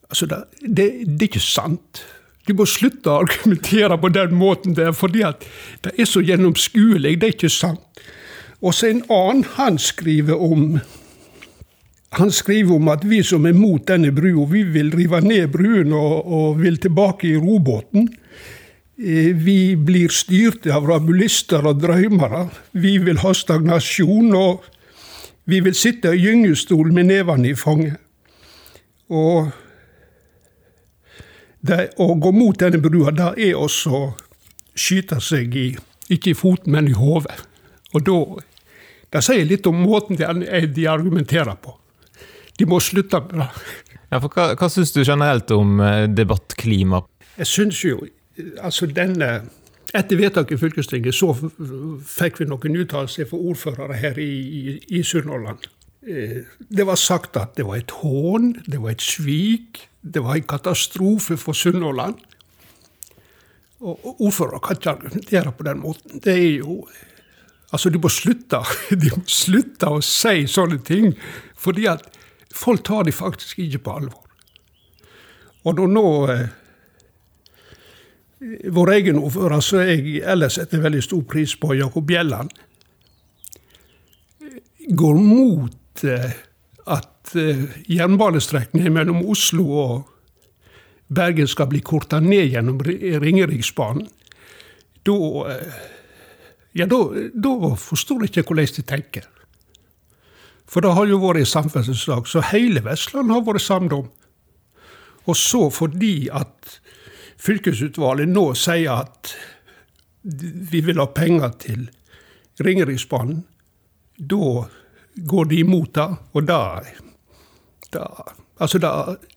altså det, det, det, er ikke sant. Du må slutte å argumentere på den måten der, fordi at det er så gjennomskuelig. Det er ikke sant. Og så en annen, han skriver om han skriver om at vi som er mot denne brua, vi vil rive ned bruen og, og vil tilbake i robåten. Eh, vi blir styrte av rabulister og drømmere. Vi vil ha stagnasjon, og vi vil sitte i gyngestol med nevene i fanget. Og det, å gå mot denne brua, det er også å skyte seg i, ikke i foten, men i hodet. Og da Det sier litt om måten de, de argumenterer på. De må slutte med det. Ja, hva hva syns du generelt om eh, debattklima? Jeg syns jo altså denne etter vedtaket i fylkestinget så fikk vi noen uttalelser fra ordførere her i, i, i Sunnhordland. Eh, det var sagt at det var et hån, det var et svik, det var en katastrofe for Sunnhordland. Og ordførere kan ikke argumentere på den måten. Det er jo Altså, de må slutte, <laughs> de må slutte å si sånne ting, fordi at folk tar de faktisk ikke på alvor. Og når nå eh, vår egen ordfører, som jeg ellers setter veldig stor pris på, Jakob Bjelland, går mot eh, at eh, jernbanestrekningen mellom Oslo og Bergen skal bli korta ned gjennom Ringeriksbanen, da eh, ja, da, forstår jeg ikke hvordan de tenker. For det har jo vært en samferdselssak så hele Vestland har vært samd om. Og så fordi at fylkesutvalget nå sier at vi vil ha penger til Ringeriksbanen, da går de imot det, og da, da Altså,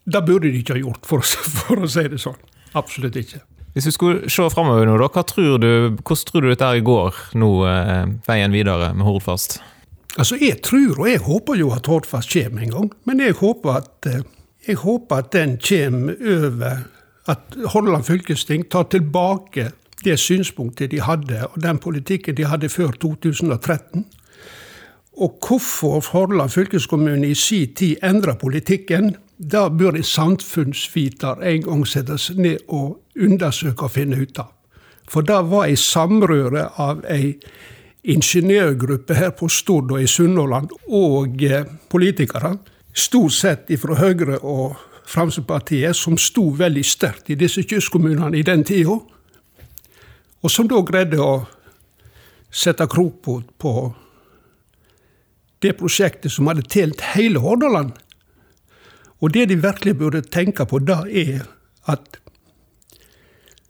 det burde de ikke ha gjort, for, for, å si det sånn. Absolutt ikke. Hvis du skulle se framover nå, da, hva tror du, hvordan tror du dette her går nå, eh, veien videre med Hordfast? Altså, Jeg tror og jeg håper jo at Hordfast kommer en gang, men jeg håper at, eh, jeg håper at den kommer over At Hordaland fylkesting tar tilbake det synspunktet de hadde, og den politikken de hadde før 2013. Og hvorfor Hordaland fylkeskommune i sin tid endra politikken, da bør en samfunnsviter en gang sette seg ned og undersøke og finne ut av. For det var ei samrøre av ei ingeniørgruppe her på Stord og i Sunnhordland, og eh, politikere, stort sett fra Høyre og Fremskrittspartiet, som sto veldig sterkt i disse kystkommunene i den tida, og som da greide å sette krokbot på det prosjektet som hadde telt hele Hordaland. Og det de virkelig burde tenke på da, er at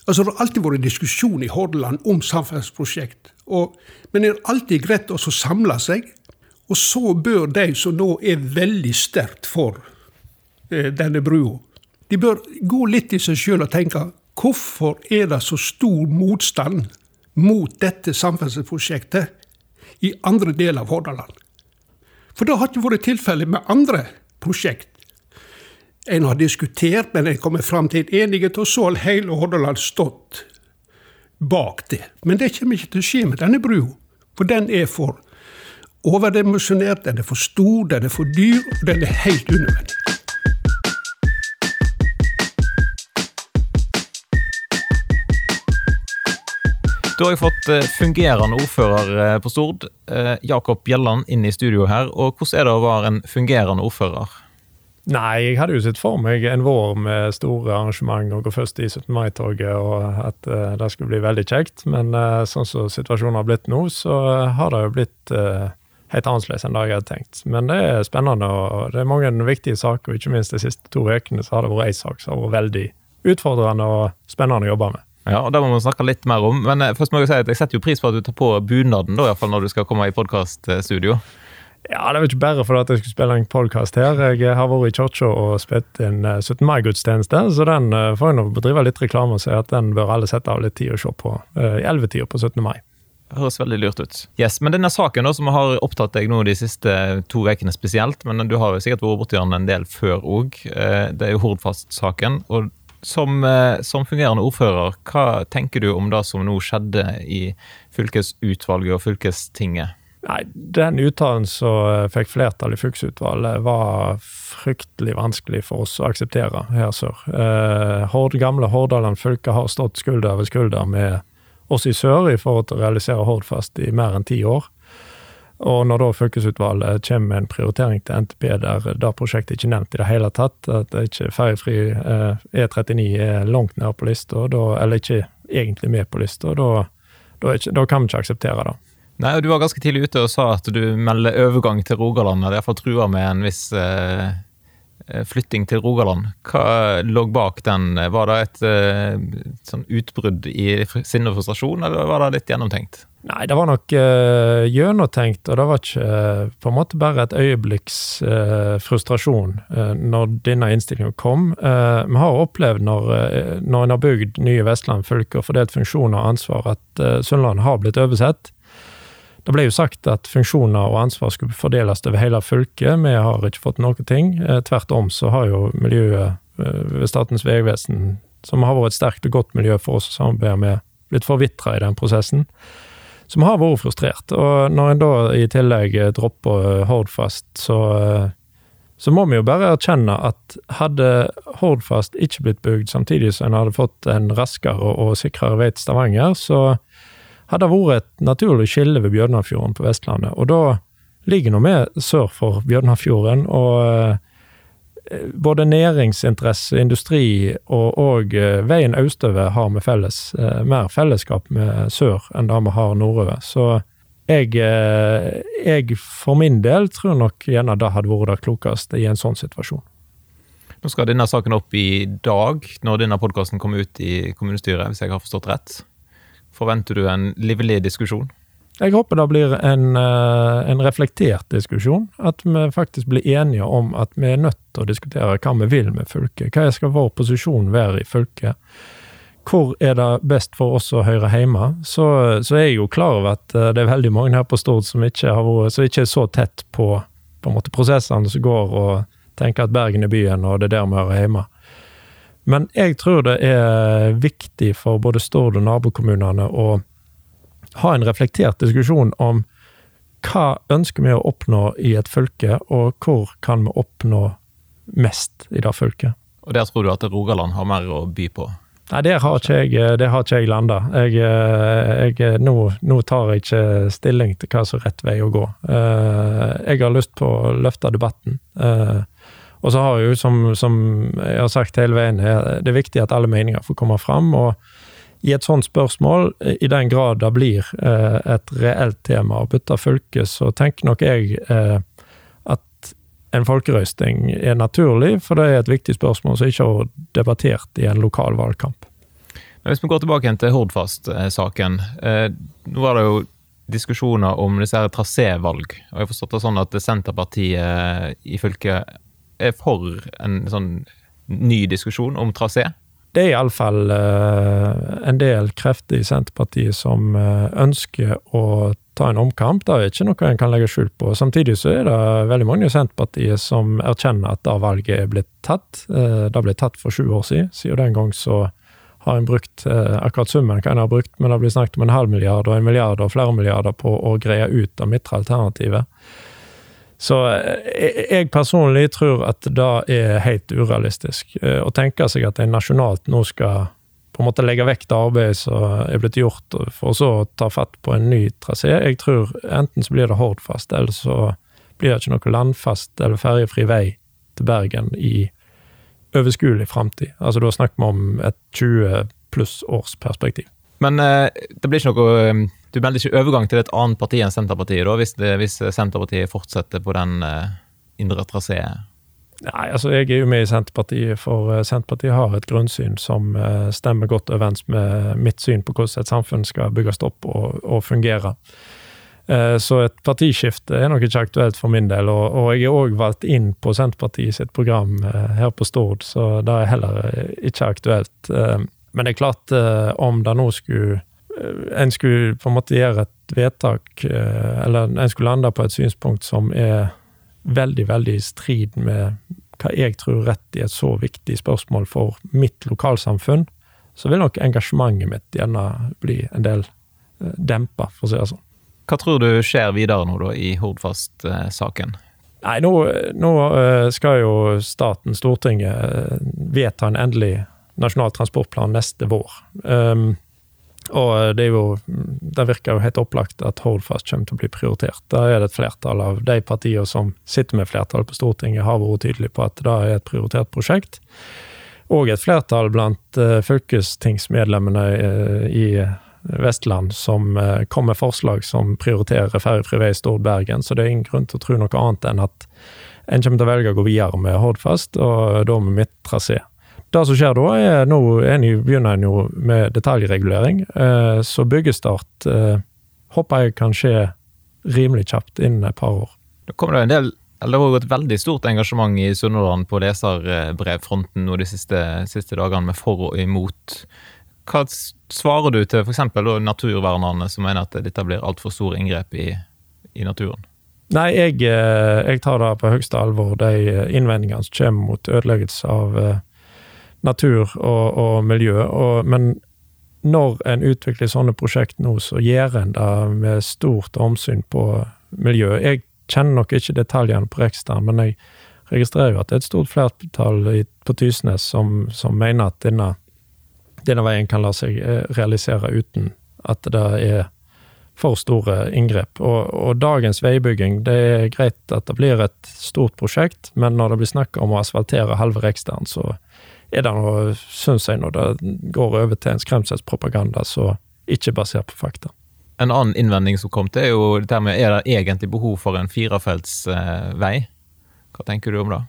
Altså, Det har alltid vært diskusjon i Hordaland om samferdselsprosjekt. Men det er alltid greit å samle seg. Og så bør de som nå er veldig sterkt for denne brua, de bør gå litt i seg sjøl og tenke hvorfor er det så stor motstand mot dette samferdselsprosjektet i andre deler av Hordaland? For det har ikke vært tilfellet med andre prosjekt. En har diskutert, men en kommet fram til en enighet, og så har hele Hordaland stått bak det. Men det kommer ikke til å skje med denne brua, for den er for overdimensjonert, den er for stor, den er for dyr, og den er helt unødvendig. Da har jeg fått eh, fungerende ordfører eh, på Stord, eh, Jakob Bjelland, inn i studio her. Og hvordan er det å være en fungerende ordfører? Nei, jeg hadde jo sett for meg en vår med store arrangement og gå først i 17. mai-toget, og at det skulle bli veldig kjekt. Men sånn som situasjonen har blitt nå, så har det jo blitt helt annerledes enn det jeg hadde tenkt. Men det er spennende, og det er mange viktige saker. Og ikke minst de siste to ukene så har det vært ei sak som har vært veldig utfordrende og spennende å jobbe med. Ja, og Det må vi snakke litt mer om. Men eh, først må jeg si at jeg setter jo pris på at du tar på bunaden da, i hvert fall når du skal komme i podkaststudio. Ja, det var ikke bare for at jeg skulle spille en podkast her. Jeg har vært i kirka og spilt en 17. Eh, mai-gudstjeneste, så den eh, får jeg nå bedrive litt reklame og si at den bør alle sette av litt tid å se på i ellevetida på 17. mai. Høres veldig lurt ut. Yes, Men denne saken da, som har opptatt deg nå de siste to ukene spesielt, men du har jo sikkert vært borti den en del før òg, det er jo Hordfast-saken. og som, eh, som, fungerende ordfører, hva tenker du om det som nå skjedde i fylkesutvalget og fylkestinget? Nei, Den uttalen som eh, fikk flertall i fylkesutvalget, var fryktelig vanskelig for oss å akseptere her sør. Eh, gamle Hordaland fylke har stått skulder ved skulder med oss i sør i forhold til å realisere Hordfast i mer enn ti år. Og når da fylkesutvalget kommer med en prioritering til NTP der det prosjektet ikke er nevnt i det hele tatt, at det ikke ferjefri eh, E39 er langt nede på lista, eller ikke egentlig med på lista, da, da, da, kan vi ikke akseptere det. Nei, og Du var ganske tidlig ute og sa at du melder overgang til Rogaland, eller iallfall truer med en viss eh, flytting til Rogaland. Hva lå bak den? Var det et eh, sånn utbrudd i sinne og frustrasjon, eller var det litt gjennomtenkt? Nei, det var nok uh, gjennomtenkt, og det var ikke uh, på en måte bare et øyeblikks uh, frustrasjon når denne innstillingen kom. vi har opplevd når, når en har bygd nye Vestland fylke og fordelt funksjoner og ansvar, at Sunnlandet har blitt oversett. Det ble jo sagt at funksjoner og ansvar skulle fordeles over hele fylket. Vi har ikke fått noen ting. tvert om så har jo miljøet ved Statens vegvesen, som har vært et sterkt og godt miljø for oss å samarbeide med, blitt forvitra i den prosessen som har vært frustrert. Og når en da i tillegg dropper eh, Hordfast, så, eh, så må vi jo bare erkjenne at hadde Hordfast ikke blitt bygd samtidig som en hadde fått en raskere og sikrere vei til Stavanger, så hadde vært et naturlig skille ved Bjørnafjorden på Vestlandet. Og da ligger nå vi sør for Bjørnafjorden, og eh, både næringsinteresse, industri og, og eh, veien østover har vi felles, eh, mer fellesskap med sør enn det vi har nordover. Så jeg, jeg, for min del tror nok gjerne det hadde vært det klokeste i en sånn situasjon. Nå skal denne saken opp i dag, når denne podkasten kommer ut i kommunestyret, hvis jeg har forstått rett. Forventer du en livlig diskusjon? Jeg håper det blir en, eh, en, reflektert diskusjon. At vi faktisk blir enige om at vi er nødt til å diskutere hva vi vil med fylket. Hva skal vår posisjon være i fylket? Hvor er det best for oss å høre hjemme? Så, så er jeg jo klar over at eh, det er veldig mange her på Stord som ikke, vært, som ikke er så tett på, på prosessene som går, og tenker at Bergen er byen, og det er der vi hører hjemme. Men jeg tror det er viktig for både Stord og nabokommunene å ha en reflektert diskusjon om hva ønsker vi å oppnå i et fylke, og hvor kan vi oppnå mest i det fylket. Og der tror du at Rogaland har mer å by på? Nei, der har ikke jeg, der har ikke jeg landa. Jeg, jeg, nå, nå, tar jeg ikke stilling til hva som er rett vei å gå. Eh, jeg har lyst på å løfte debatten. Eh, og så har jo, som, som jeg har sagt hele veien, det er viktig at alle meninger får komme fram. og i et sånt spørsmål, i den grad det blir eh, et reelt tema å bytte fylke, så tenker nok jeg eh, at en folkerøsting er naturlig, for det er et viktig spørsmål som ikke har debattert i en lokal valgkamp. Hvis vi går tilbake til Hordfast-saken. Eh, nå var det jo diskusjoner om disse her trasévalg. Og jeg har forstått det sånn at Senterpartiet i fylket er for en sånn ny diskusjon om trasé? det er iallfall uh, en del krefter i Senterpartiet som uh, ønsker å ta en omkamp. Det er ikke noe en kan legge skjul på. Samtidig så er det veldig mange i Senterpartiet som erkjenner at det valget er blitt tatt. Uh, det ble tatt for sju år siden. Siden den gang så har en brukt akkurat summen hva en har brukt, men det blir snakket om en halv milliard og en milliard og flere milliarder på å greie ut av midtre alternativet. Så eh, jeg personlig tror at det er helt urealistisk. Eh, å tenke seg at en nasjonalt nå skal på en måte legge vekk det arbeidet som er blitt gjort, for så å ta fatt på en ny trasé. Jeg tror enten så blir det Hordfast, eller så blir det ikke noe landfast eller ferjefri vei til Bergen i overskuelig framtid. Altså da snakker vi om et 20 pluss års perspektiv. Men eh, det blir ikke noe Du melder ikke overgang til et annet parti enn Senterpartiet, da, hvis, det, hvis Senterpartiet fortsetter på den uh, indre traséet? Nei, altså jeg er jo med i Senterpartiet, for eh, Senterpartiet har et grunnsyn som eh, stemmer godt overens med mitt syn på hvordan et samfunn skal bygges opp og, og fungere. Så et partiskifte er nok ikke aktuelt for min del, og, og jeg er òg valgt inn på Senterpartiet sitt program her på Stord, så det er heller ikke aktuelt. Men det er klart, om det nå skulle en skulle på en måte gjøre et vedtak, eller en skulle lande på et synspunkt som er veldig, veldig i strid med hva jeg tror rett i et så viktig spørsmål for mitt lokalsamfunn, så vil nok engasjementet mitt gjerne bli en del eh, dempa, for å si det sånn. Hva tror du skjer videre nå, da, i Hordfast-saken? Nei, nå, nå, eh, skal jo staten, Stortinget, eh, vedta en endelig nasjonal transportplan neste vår. Um, og det, er jo, det virker jo helt opplagt at Holdfast kommer til å bli prioritert. Da er det et flertall av de partiene som sitter med flertall på Stortinget, har vært tydelige på at det er et prioritert prosjekt. Og et flertall blant uh, fylkestingsmedlemmene uh, i Vestland som kom med forslag som prioriterer ferjefri vei Stord-Bergen, så det er ingen grunn til å tro noe annet enn at en kommer til å velge å gå videre med Hordfast, og da med midttrasé. Det som skjer da, er nå begynner en jo med detaljregulering. Eh, så byggestart eh, håper jeg kan skje rimelig kjapt innen et par år. Det kommer det en del eller det har vært et veldig stort engasjement i Sunnhordland på leserbrevfronten de siste, siste, dagene med for og imot. Hva svarer du til f.eks. naturvernerne som mener at dette blir altfor store inngrep i, i naturen? Nei, jeg, eh, jeg, tar det på høyeste alvor, de innvendingene som kommer mot ødeleggelse av natur og, og miljø. Og, men når en utvikler sånne prosjekt nå, så gjør en det med stort omsyn på miljø. Jeg kjenner nok ikke detaljene på Rekstad, men jeg registrerer jo at det er et stort flertall på Tysnes som, som mener at denne, denne, veien kan la seg eh, realisere uten at det er for store inngrep. Og, og, dagens veibygging, det er greit at det blir et stort prosjekt, men når det blir snakk om å asfaltere halve Rekstaden, så er det noe, syns jeg, når det går over til en skremselspropaganda som ikke er basert på fakta. En annen innvending som kom til, er jo dette med er det egentlig behov for en firefelts eh, vei? Hva tenker du om det?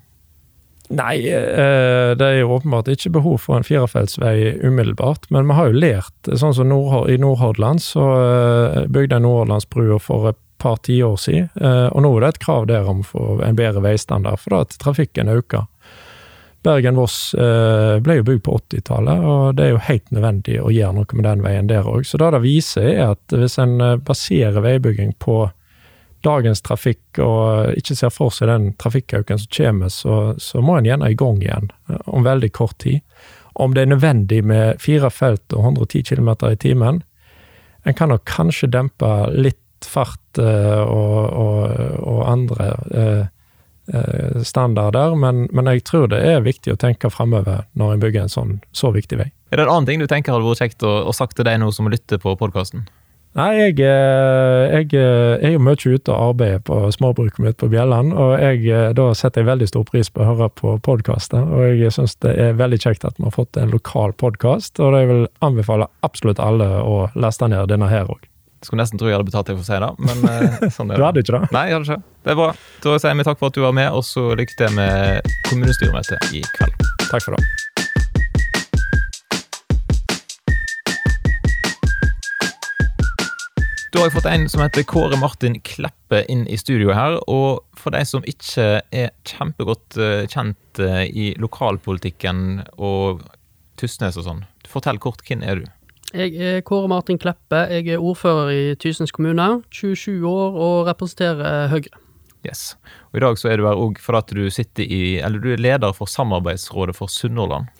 Nei, eh, det er jo åpenbart ikke behov for en firefeltsvei umiddelbart, men vi har jo lært. Sånn som i Nordhordland, så eh, bygde jeg Nordhordlandsbrua for et par tiår siden, og nå er det et krav der om å få en bedre veistandard, for da at trafikken øker. Bergen-Voss eh, ble jo bygd på 80-tallet, og det er jo helt nødvendig å gjøre noe med den veien der òg. Så det det viser, er at hvis en eh, baserer veibygging på dagens trafikk, og ikke ser for seg den trafikkauken som kommer, så, så må en gjerne i gang igjen eh, om veldig kort tid. Om det er nødvendig med fire felt og 110 km i timen, en kan nok kanskje dempe litt fart og, og, og andre standarder, men, men, jeg tror det er viktig å tenke framover når en bygger en sånn så viktig vei. Er det en annen ting du tenker hadde vært kjekt å, å sagt til deg nå som lytter på podkasten? Nei, jeg, eh, jeg, eh, er jo mye ute og arbeider på småbruket mitt på Bjelland, og jeg, da setter jeg veldig stor pris på å høre på podkaster. Og jeg syns det er veldig kjekt at vi har fått en lokal podkast, og jeg vil anbefale absolutt alle å laste ned denne her òg. Skulle nesten tro jeg hadde betalt deg for å si det, men uh, <laughs> sånn er det. Du hadde ikke det? Nei, jeg hadde ikke. Det er bra. Da sier vi takk for at du var med, og så lykke til med kommunestyremøtet i kveld. Takk for det. Da har jeg fått en som heter Kåre Martin Kleppe inn i studio her. Og for de som ikke er kjempegodt eh, kjent eh, i lokalpolitikken og Tysnes og sånn, fortell kort, hvem er du? Jeg er Kåre Martin Kleppe. Jeg er ordfører i Tysens kommune. 27 år og representerer Høyre. Yes. Og I dag så er du her òg for at du sitter i, eller du er leder for Samarbeidsrådet for Sunnhordland.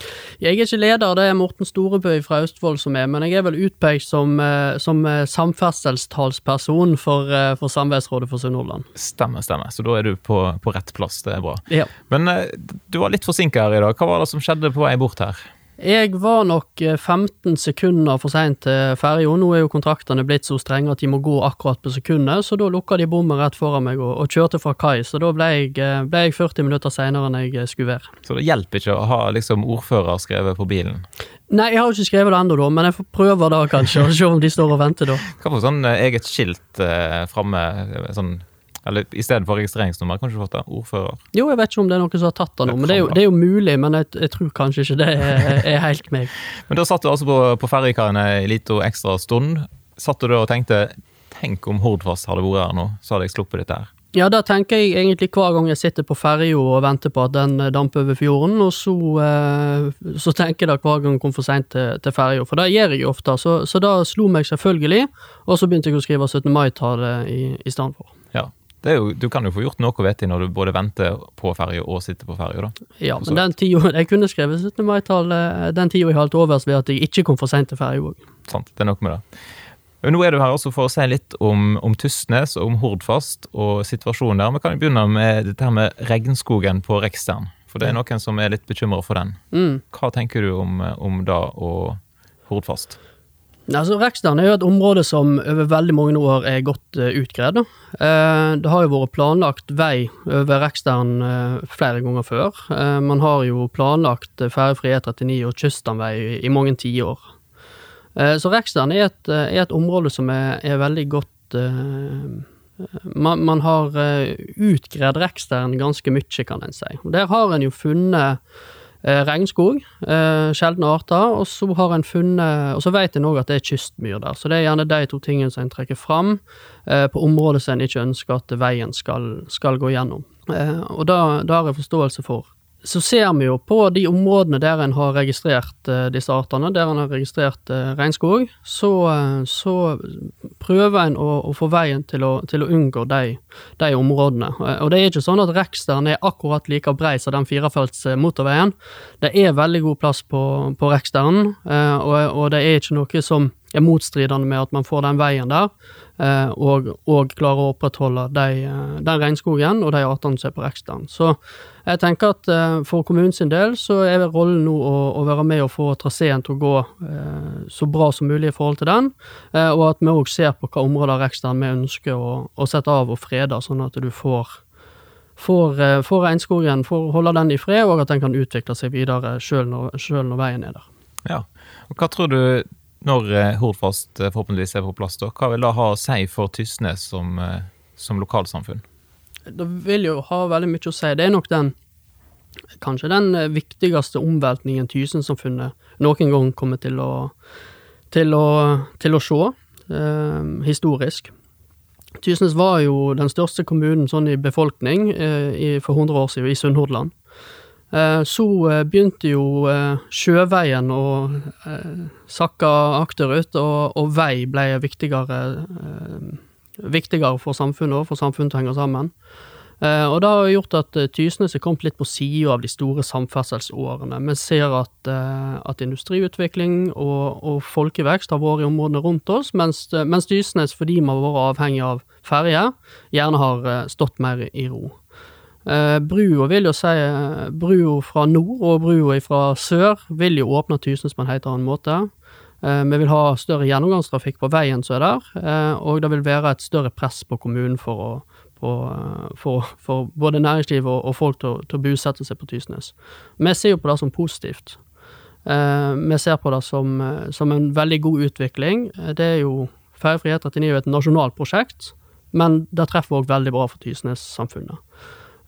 Jeg er ikke leder, det er Morten Storebøy fra Østfold som er, men jeg er vel utpekt som, eh, som eh, samferdselstalsperson for, eh, for Samarbeidsrådet for Sunnhordland. Stemmer, stemmer. Så da er du på, på rett plass, det er bra. Ja. Men du var litt forsinka her i dag. Hva var det som skjedde på vei bort her? Jeg var nok eh, 15 sekunder for seint til ferja. Nå er jo kontraktene blitt så strenge at de må gå akkurat på sekundet, så da lukka de bommen rett foran meg og, og kjørte fra kai. Så da ble jeg, eh, ble jeg 40 minutter seinere enn jeg eh, skulle være. Så det hjelper ikke å ha liksom ordfører skrevet på bilen. Nei, jeg har jo ikke skrevet det ennå, men jeg får prøve da, kanskje, og se om de står og venter da. Hva for sånn eh, eget skilt eh, framme? eh, Sånn, eller i stedet for registreringsnummer, kanskje du fått det? Ordfører? Jo, jeg vet ikke om det er noen som har tatt det nå, men det er jo, det er jo mulig, men jeg, jeg tror kanskje ikke det er, er helt meg. <laughs> Men da satt du altså på, på ferjekaien en liten ekstra stund. Satt du da og tenkte Tenk om Hordfast hadde vært her nå, så hadde jeg sluppet dette her. Ja, da tenker jeg egentlig hver gang jeg sitter på ferja og venter på at den eh, damper over fjorden, og så, eh, så tenker jeg da hver gang jeg kommer for seint til, til ferja, for det gjør jeg jo ofte, så, så da slo meg selvfølgelig, og så begynte jeg å skrive 17. mai-tale i, i stedet for. Det jo, du kan jo få gjort noe vet du, når du både venter på ferja og sitter på ferja, da. Ja, men den tida <laughs> Jeg kunne skrevet 17. mai-tall, den tida jeg holdt overs ved at jeg ikke kom for seint til ferja òg. Sant, det er noe med det. Men Nå er du her også for å si litt om, om Tysnes og om Hordfast og situasjonen der. Vi kan jo begynne med dette her med regnskogen på Rekstern. For det er noen som er litt bekymra for den. Mm. Hva tenker du om, om da og Hordfast? Altså, Rekstern er jo et område som over veldig mange år er godt uh, utgredd. Uh, det har jo vært planlagt vei over Rekstern uh, flere ganger før. Eh, man har jo planlagt ferjefri E39 og kyststamvei i, i mange tiår. Uh, så Rekstern er eh, er et område som er, er veldig godt eh, man, man har utgredd Rekstern ganske mye, kan en si. Der har en jo funnet eh, regnskog, eh, sjeldne arter, og så har en funnet Og så vet en òg at det er kystmyr der, så det er gjerne de to tingene som en trekker fram eh, på områder som en ikke ønsker at veien skal, skal gå gjennom. Eh, og da har jeg forståelse for. Så ser vi jo på de områdene der en har registrert eh, disse artene, der en har registrert eh, regnskog, så, eh, så prøver en å, å få veien til å, til å unngå de, de områdene. Og det er ikke sånn at Rekstern er akkurat like brei som den firefelts motorveien. Det er veldig god plass på, på Rekstern, eh, og, og det er ikke noe som er motstridende med at man får den veien der, og, og klarer å opprettholde de, den regnskogen og de artene som er på Rekstern. Så jeg tenker at eh, for kommunens del så er rollen nå å, å være med og få traseen til å gå eh, så bra som mulig i forhold til den, eh, og at vi òg ser på hva områder av Rekstern vi ønsker å, å sette av og frede, sånn at du får Får, for regnskogen, får holde den i fred, og at den kan utvikle seg videre sjøl når, selv når veien er der. Ja. Og hva tror du, når Hordfast forhåpentligvis er på plass, da, hva vil det ha å si for Tysnes som, som lokalsamfunn? Det vil jo ha veldig mye å si. Det er nok den kanskje den eh, viktigste omveltningen Tysnes-samfunnet noen gang kommer til å til å, til å se, eh, historisk. Tysnes var jo den største kommunen sånn i befolkning eh, i, for 100 år siden, i Sunnhordland. Eh, så eh, begynte jo eh, sjøveien å sakke akterut, og, og vei ble viktigere, eh, viktigere for samfunnet og for samfunnet til å henge sammen. Eh, og det har gjort at eh, Tysnes er kommet litt på sida av de store samferdselsårene. Vi ser at, eh, at industriutvikling og, og folkevekst har vært i områdene rundt oss, mens, mens Tysnes, fordi vi har vært avhengig av ferje, gjerne har stått mer i ro. Brua vil jo si Brua fra nord og brua fra sør vil jo åpne Tysnes på en helt annen måte. Eh, vi vil ha større gjennomgangstrafikk på veien som er der, eh, og det vil være et større press på kommunen for å på, eh, både næringsliv og, og folk til, til å bosette seg på Tysnes. Vi ser jo på det som positivt. Vi ser på det som, som en veldig god utvikling. Det er jo Ferjefri E39 er jo et nasjonalt prosjekt, men det treffer òg veldig bra for Tysnes-samfunnet.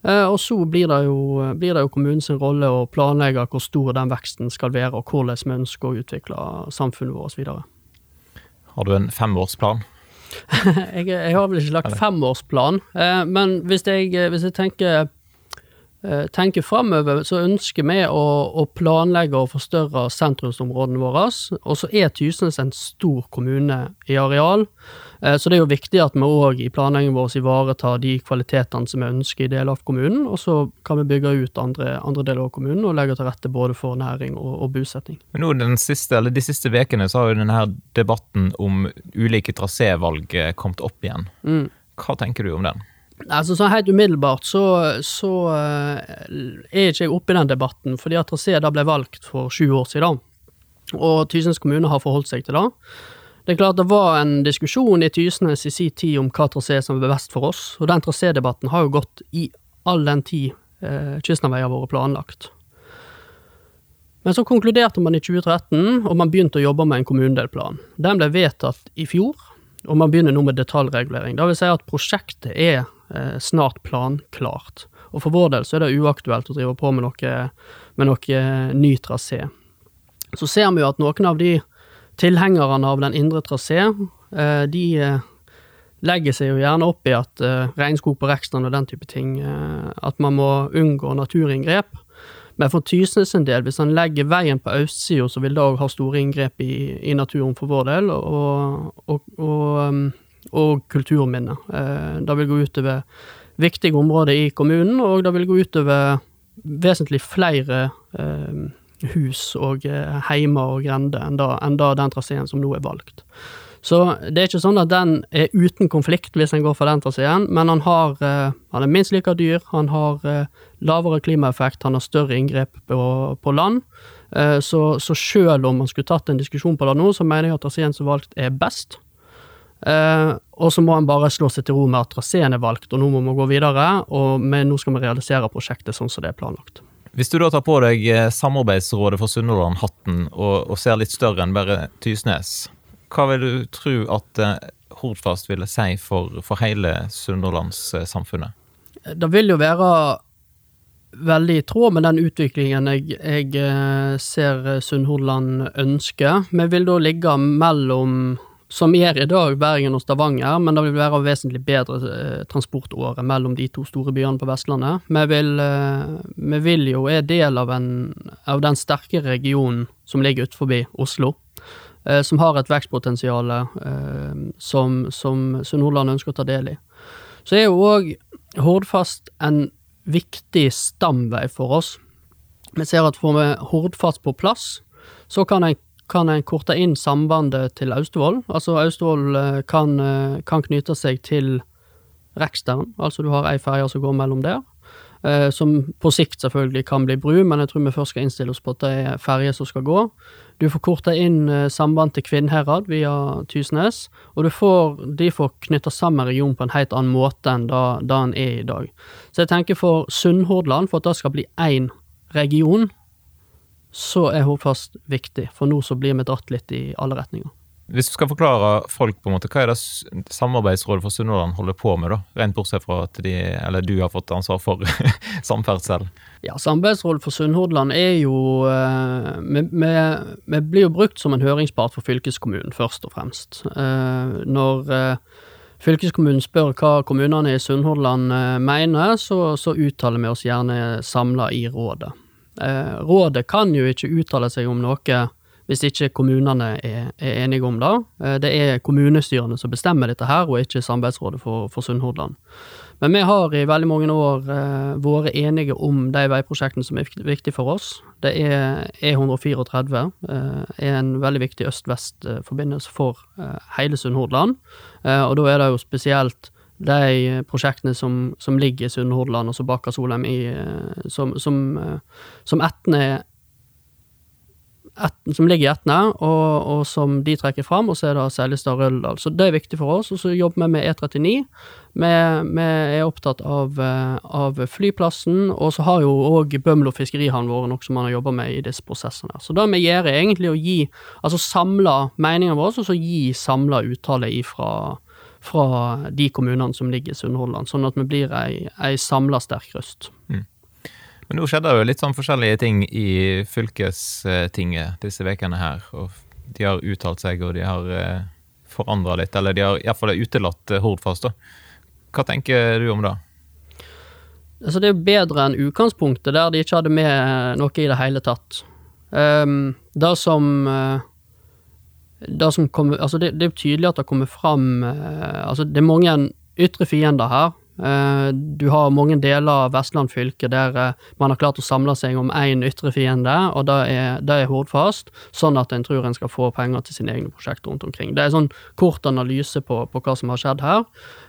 Eh, og så blir det jo, blir det jo kommunens rolle å planlegge hvor stor den veksten skal være, og hvordan vi ønsker å utvikle samfunnet vårt videre. Har du en femårsplan? <laughs> jeg, jeg har vel ikke lagt femårsplan, eh, men hvis jeg, hvis jeg tenker, tenker framover, så ønsker vi å, å planlegge og forstørre sentrumsområdene våre. Og så er Tysnes en stor kommune i areal, eh, så det er jo viktig at vi òg i planleggingen vår ivaretar de kvalitetene som vi ønsker i deler av kommunen, og så kan vi bygge ut andre, andre deler av kommunen og legge til rette både for næring og, og bosetting. Men nå den siste, eller De siste ukene så har jo denne debatten om ulike trasévalg eh, kommet opp igjen. Mm. Hva tenker du om den? Altså, så Helt umiddelbart så, så uh, er ikke jeg oppe i den debatten, fordi at trasé ble valgt for sju år siden. Og Tysnes kommune har forholdt seg til det. Det er klart det var en diskusjon i Tysnes i sin tid om hva trasé som er best for oss, og den trasédebatten har jo gått i all den tid eh, Kystnaveier har vært planlagt. Men så konkluderte man i 2013, og man begynte å jobbe med en kommunedelplan. Den ble vedtatt i fjor, og man begynner nå med detaljregulering. Det vil si at prosjektet er eh, snart planklart. Og for vår del så er det uaktuelt å drive på med noe, med noe eh, ny trasé. Så ser vi jo at noen av de tilhengerne av den indre trasé, eh, de eh, legger seg jo gjerne opp i at regnskog på Rekstrand og den type ting, at man må unngå naturinngrep. Men for Tysnes sin del, hvis han legger veien på østsida, så vil det òg ha store inngrep i, i, naturen for vår del, og, og, og, um, og kulturminner. Uh, det vil gå utover viktige områder i kommunen, og det vil gå utover vesentlig flere uh, hus og uh, heimer og grender enn, da, enn da den traseen som nå er valgt. Så det er ikke sånn at den er uten konflikt hvis en går for den traseen, men han har Han er minst like dyr, han har lavere klimaeffekt, han har større inngrep på, på land. Så, så selv om man skulle tatt en diskusjon på det nå, så mener jeg at traseen som valgt, er best. Og så må han bare slå seg til ro med at traseen er valgt, og nå må vi gå videre, og med, nå skal vi realisere prosjektet sånn som det er planlagt. Hvis du da tar på deg Samarbeidsrådet for Sunnhordland-hatten og, og ser litt større enn bare Tysnes, hva vil du tro at eh, Hordfast ville si for, for hele sunnhordlandssamfunnet? Det vil jo være veldig i tråd med den utviklingen jeg, jeg eh, ser Sunnhordland ønsker. Vi vil da ligge mellom, som gjør i dag, Bergen og Stavanger, men det vil være vesentlig bedre eh, transportåre mellom de to store byene på Vestlandet. Vi vil, vi vil jo er del av, en, av den sterke regionen som ligger utenfor Oslo. Eh, som har et vekstpotensial som, som, som Nordland ønsker å ta del i. Så er jo òg Hordfast en viktig stamvei for oss. Vi ser at får vi Hordfast på plass, så kan en, kan en korte inn sambandet til Austevoll. Altså Austevoll eh, kan, kan knytte seg til Rekstern, altså du har ei ferje som går mellom der. som på sikt selvfølgelig kan bli bru, men jeg tror vi først skal innstille oss på at det er ferje som skal gå. Du får korta inn eh, samband til Kvinnherad via Tysnes, og får, de får knytta sammen regionen på en helt annen måte enn da, da den er i dag. Så jeg tenker for Sunnhordland, for at det skal bli én region, så er Hordfast viktig, for nå så blir vi dratt litt i alle retninger. Hvis du skal forklare folk på en måte, hva er det Samarbeidsrådet for Sunnhordland holder på med, da? Rent bortsett fra at de, eller du har fått ansvar for <laughs> samferdsel? Ja, Samarbeidsrådet for Sunnhordland er jo eh, vi, vi, vi, blir jo brukt som en høringspart for fylkeskommunen, først og fremst. Eh, når eh, fylkeskommunen spør hva kommunene i Sunnhordland mener, så, så uttaler vi oss gjerne samla i rådet. Rådet kan jo ikke uttale seg om noe hvis ikke kommunene er, er enige om det. Eh, det er kommunestyrene som bestemmer dette her, og ikke Samarbeidsrådet for, for Sunnhordland. Men vi har i veldig mange år eh, vært enige om de veiprosjektene som er viktige for oss. Det er E134, eh, er en veldig viktig øst-vest-forbindelse for eh, hele Sunnhordland. Eh, og da er det jo spesielt de prosjektene som, som ligger i Sunnhordland, og som Baker-Solheim i, eh, som, som, som Etne et, som ligger i Etne, og, og, som de trekker fram, og så er det Seljestad Røldal. Så det er viktig for oss. Og så jobber vi med E39. Vi, vi er opptatt av, eh, av, flyplassen, og så har jo òg Bømlo fiskerihavn vært noe som man har jobba med i disse prosessene. Så det vi gjør, er egentlig å gi, altså samle meningene våre, og så gi samla uttale ifra fra de kommunene som ligger i Sunnhordland, sånn at vi blir ei, ei samla sterk røst. Mm. Men nå skjedde jo litt sånn forskjellige ting i fylkestinget disse ukene her. Og de har uttalt seg, og de har eh, forandra litt. Eller de har iallfall utelatt eh, Hordfast. da. Hva tenker du om det? Altså, det er jo bedre enn utgangspunktet, der de ikke hadde med noe i det hele tatt. Um, det som uh, det, som kom, altså det, det, er tydelig at det kommer fram uh, altså Det er mange ytre fiender her Eh, du har mange deler av Vestland fylke der eh, man har klart å samle seg om én ytre fiende, og det er, det er Hordfast, sånn at en tror en skal få penger til sine egne prosjekter rundt omkring. Det er sånn kort analyse på, på hva som har skjedd her.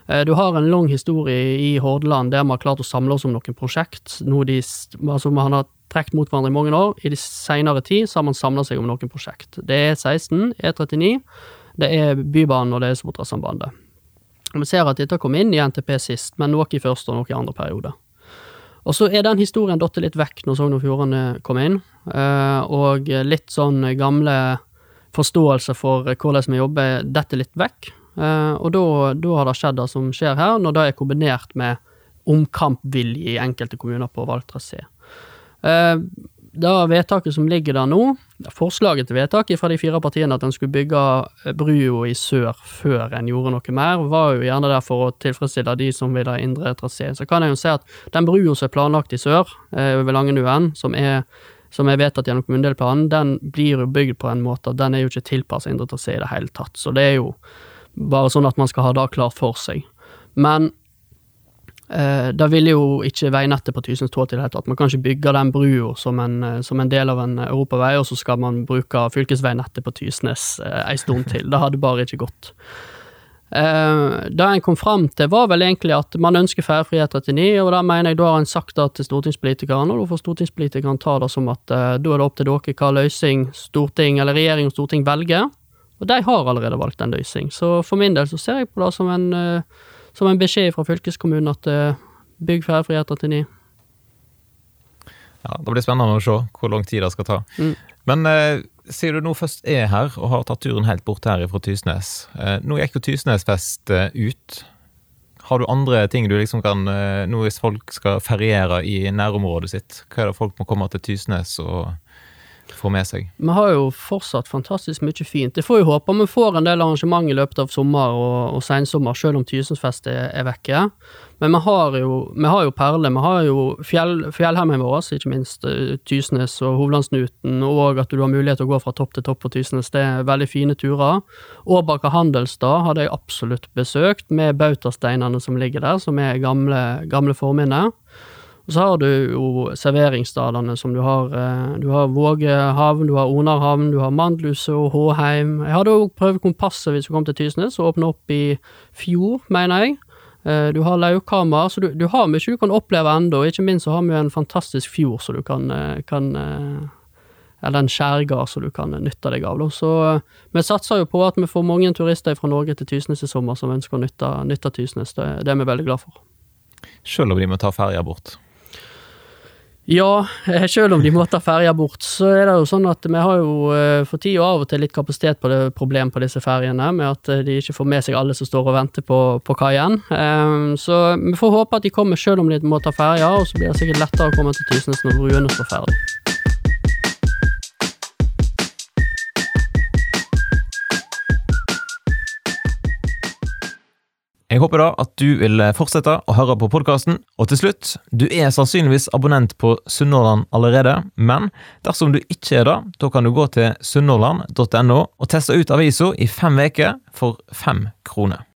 Eh, du har en lang historie i Hordaland der man har klart å samle oss om noen prosjekt. Noe de, altså man har trukket mot hverandre i mange år. I de senere tid så har man samla seg om noen prosjekt. Det er E16, E39, det er Bybanen og det er Sotrasambandet. Vi ser at dette kom inn i NTP sist, men noe i første og noe i andre periode. Og så er den historien datt litt vekk når Sogn og Fjordane kom inn, eh, og litt sånn gamle forståelse for hvordan vi jobber detter litt vekk. Eh, og da, har det skjedd det som skjer her, når det er kombinert med omkampvilje i enkelte kommuner på valgt trasé. Eh, det vedtaket som ligger der nå, forslaget til vedtaket fra de fire partiene at en skulle bygge eh, brua i sør før en gjorde noe mer, var jo gjerne der for å tilfredsstille de som vil ha indre trasé. Så kan jeg jo si at den brua som er planlagt i sør, eh, over Langenuen, som er, som er vedtatt gjennom kommunedelplanen, den blir jo bygd på en måte den er jo ikke tilpasset indre trasé i det hele tatt. Så det er jo bare sånn at man skal ha det klart for seg. Men Eh, det ville jo ikke veinettet på Tysnes tåle i det hele tatt. Man kan ikke bygge den brua som, eh, som, en del av en europavei, og så skal man bruke fylkesveinettet på Tysnes eh, en stund til. Det hadde bare ikke gått. Eh, det en kom fram til, var vel egentlig at man ønsker ferjefri E39, og da mener jeg da har en sagt det til stortingspolitikerne, og da får stortingspolitikerne ta det som at eh, da er det opp til dere hva løsning storting, eller regjering og storting velger. Og de har allerede valgt en løsning, så for min del så ser jeg på det som en eh, som en beskjed fra fylkeskommunen at uh, bygg ferjefri E39. Ja, Det blir spennende å se hvor lang tid det skal ta. Mm. Men eh, siden du nå først er her og har tatt turen helt bort her fra Tysnes. Eh, nå gikk jo Tysnesfest eh, ut. Har du andre ting du liksom kan eh, Nå hvis folk skal feriere i nærområdet sitt, hva er det folk må komme til Tysnes og får med seg? Vi har jo fortsatt fantastisk mye fint. Det får jo håpe vi får en del arrangement i løpet av sommer og, og sensommer, selv om Tysensfest er, er vekke. Men vi har jo, vi har jo perler. Vi har jo fjell, fjellheimen vår, ikke minst uh, Tysnes og Hovlandsnuten, og at du har mulighet til å gå fra topp til topp på Tysnes. Det er veldig fine turer. Årbakka handelsstad hadde jeg absolutt besøkt, med bautasteinene som ligger der, som er gamle, gamle forminner. Og så har du jo serveringsstedene som du har. Eh, du har Våge havn, du har Onarhavn, du har Mandlhuset og Håheim. Jeg hadde òg prøvd Kompasset hvis du kom til Tysnes, og åpne opp i fjor, mener jeg. Eh, du har Laukhammer, så du, du, har mye du kan oppleve ennå. Ikke minst så har vi en fantastisk fjord som du kan, eh, kan eller en skjærgard som du kan nytte deg av. Så vi satser jo på at vi får mange turister fra Norge til Tysnes i sommer som ønsker å nytte, nytte Tysnes. Det, det er vi veldig glad for. Selv om de må ta ferja bort? Ja, eh, selv om de må ta ferja bort, så er det jo sånn at vi har jo eh, for tida av og til litt kapasitet på det problem på disse ferjene, med at eh, de ikke får med seg alle som står og venter på, på kaien. Så vi får håpe at de kommer selv om de må ta ferja, og så blir det sikkert lettere å komme til Tysnes når bruene står ferdig. Jeg håper da at du vil fortsette å høre på podkasten. Og til slutt, du er sannsynligvis abonnent på Sunnhordland allerede, men dersom du ikke er det, da kan du gå til sunnhordland.no og teste ut avisa i fem uker for fem kroner.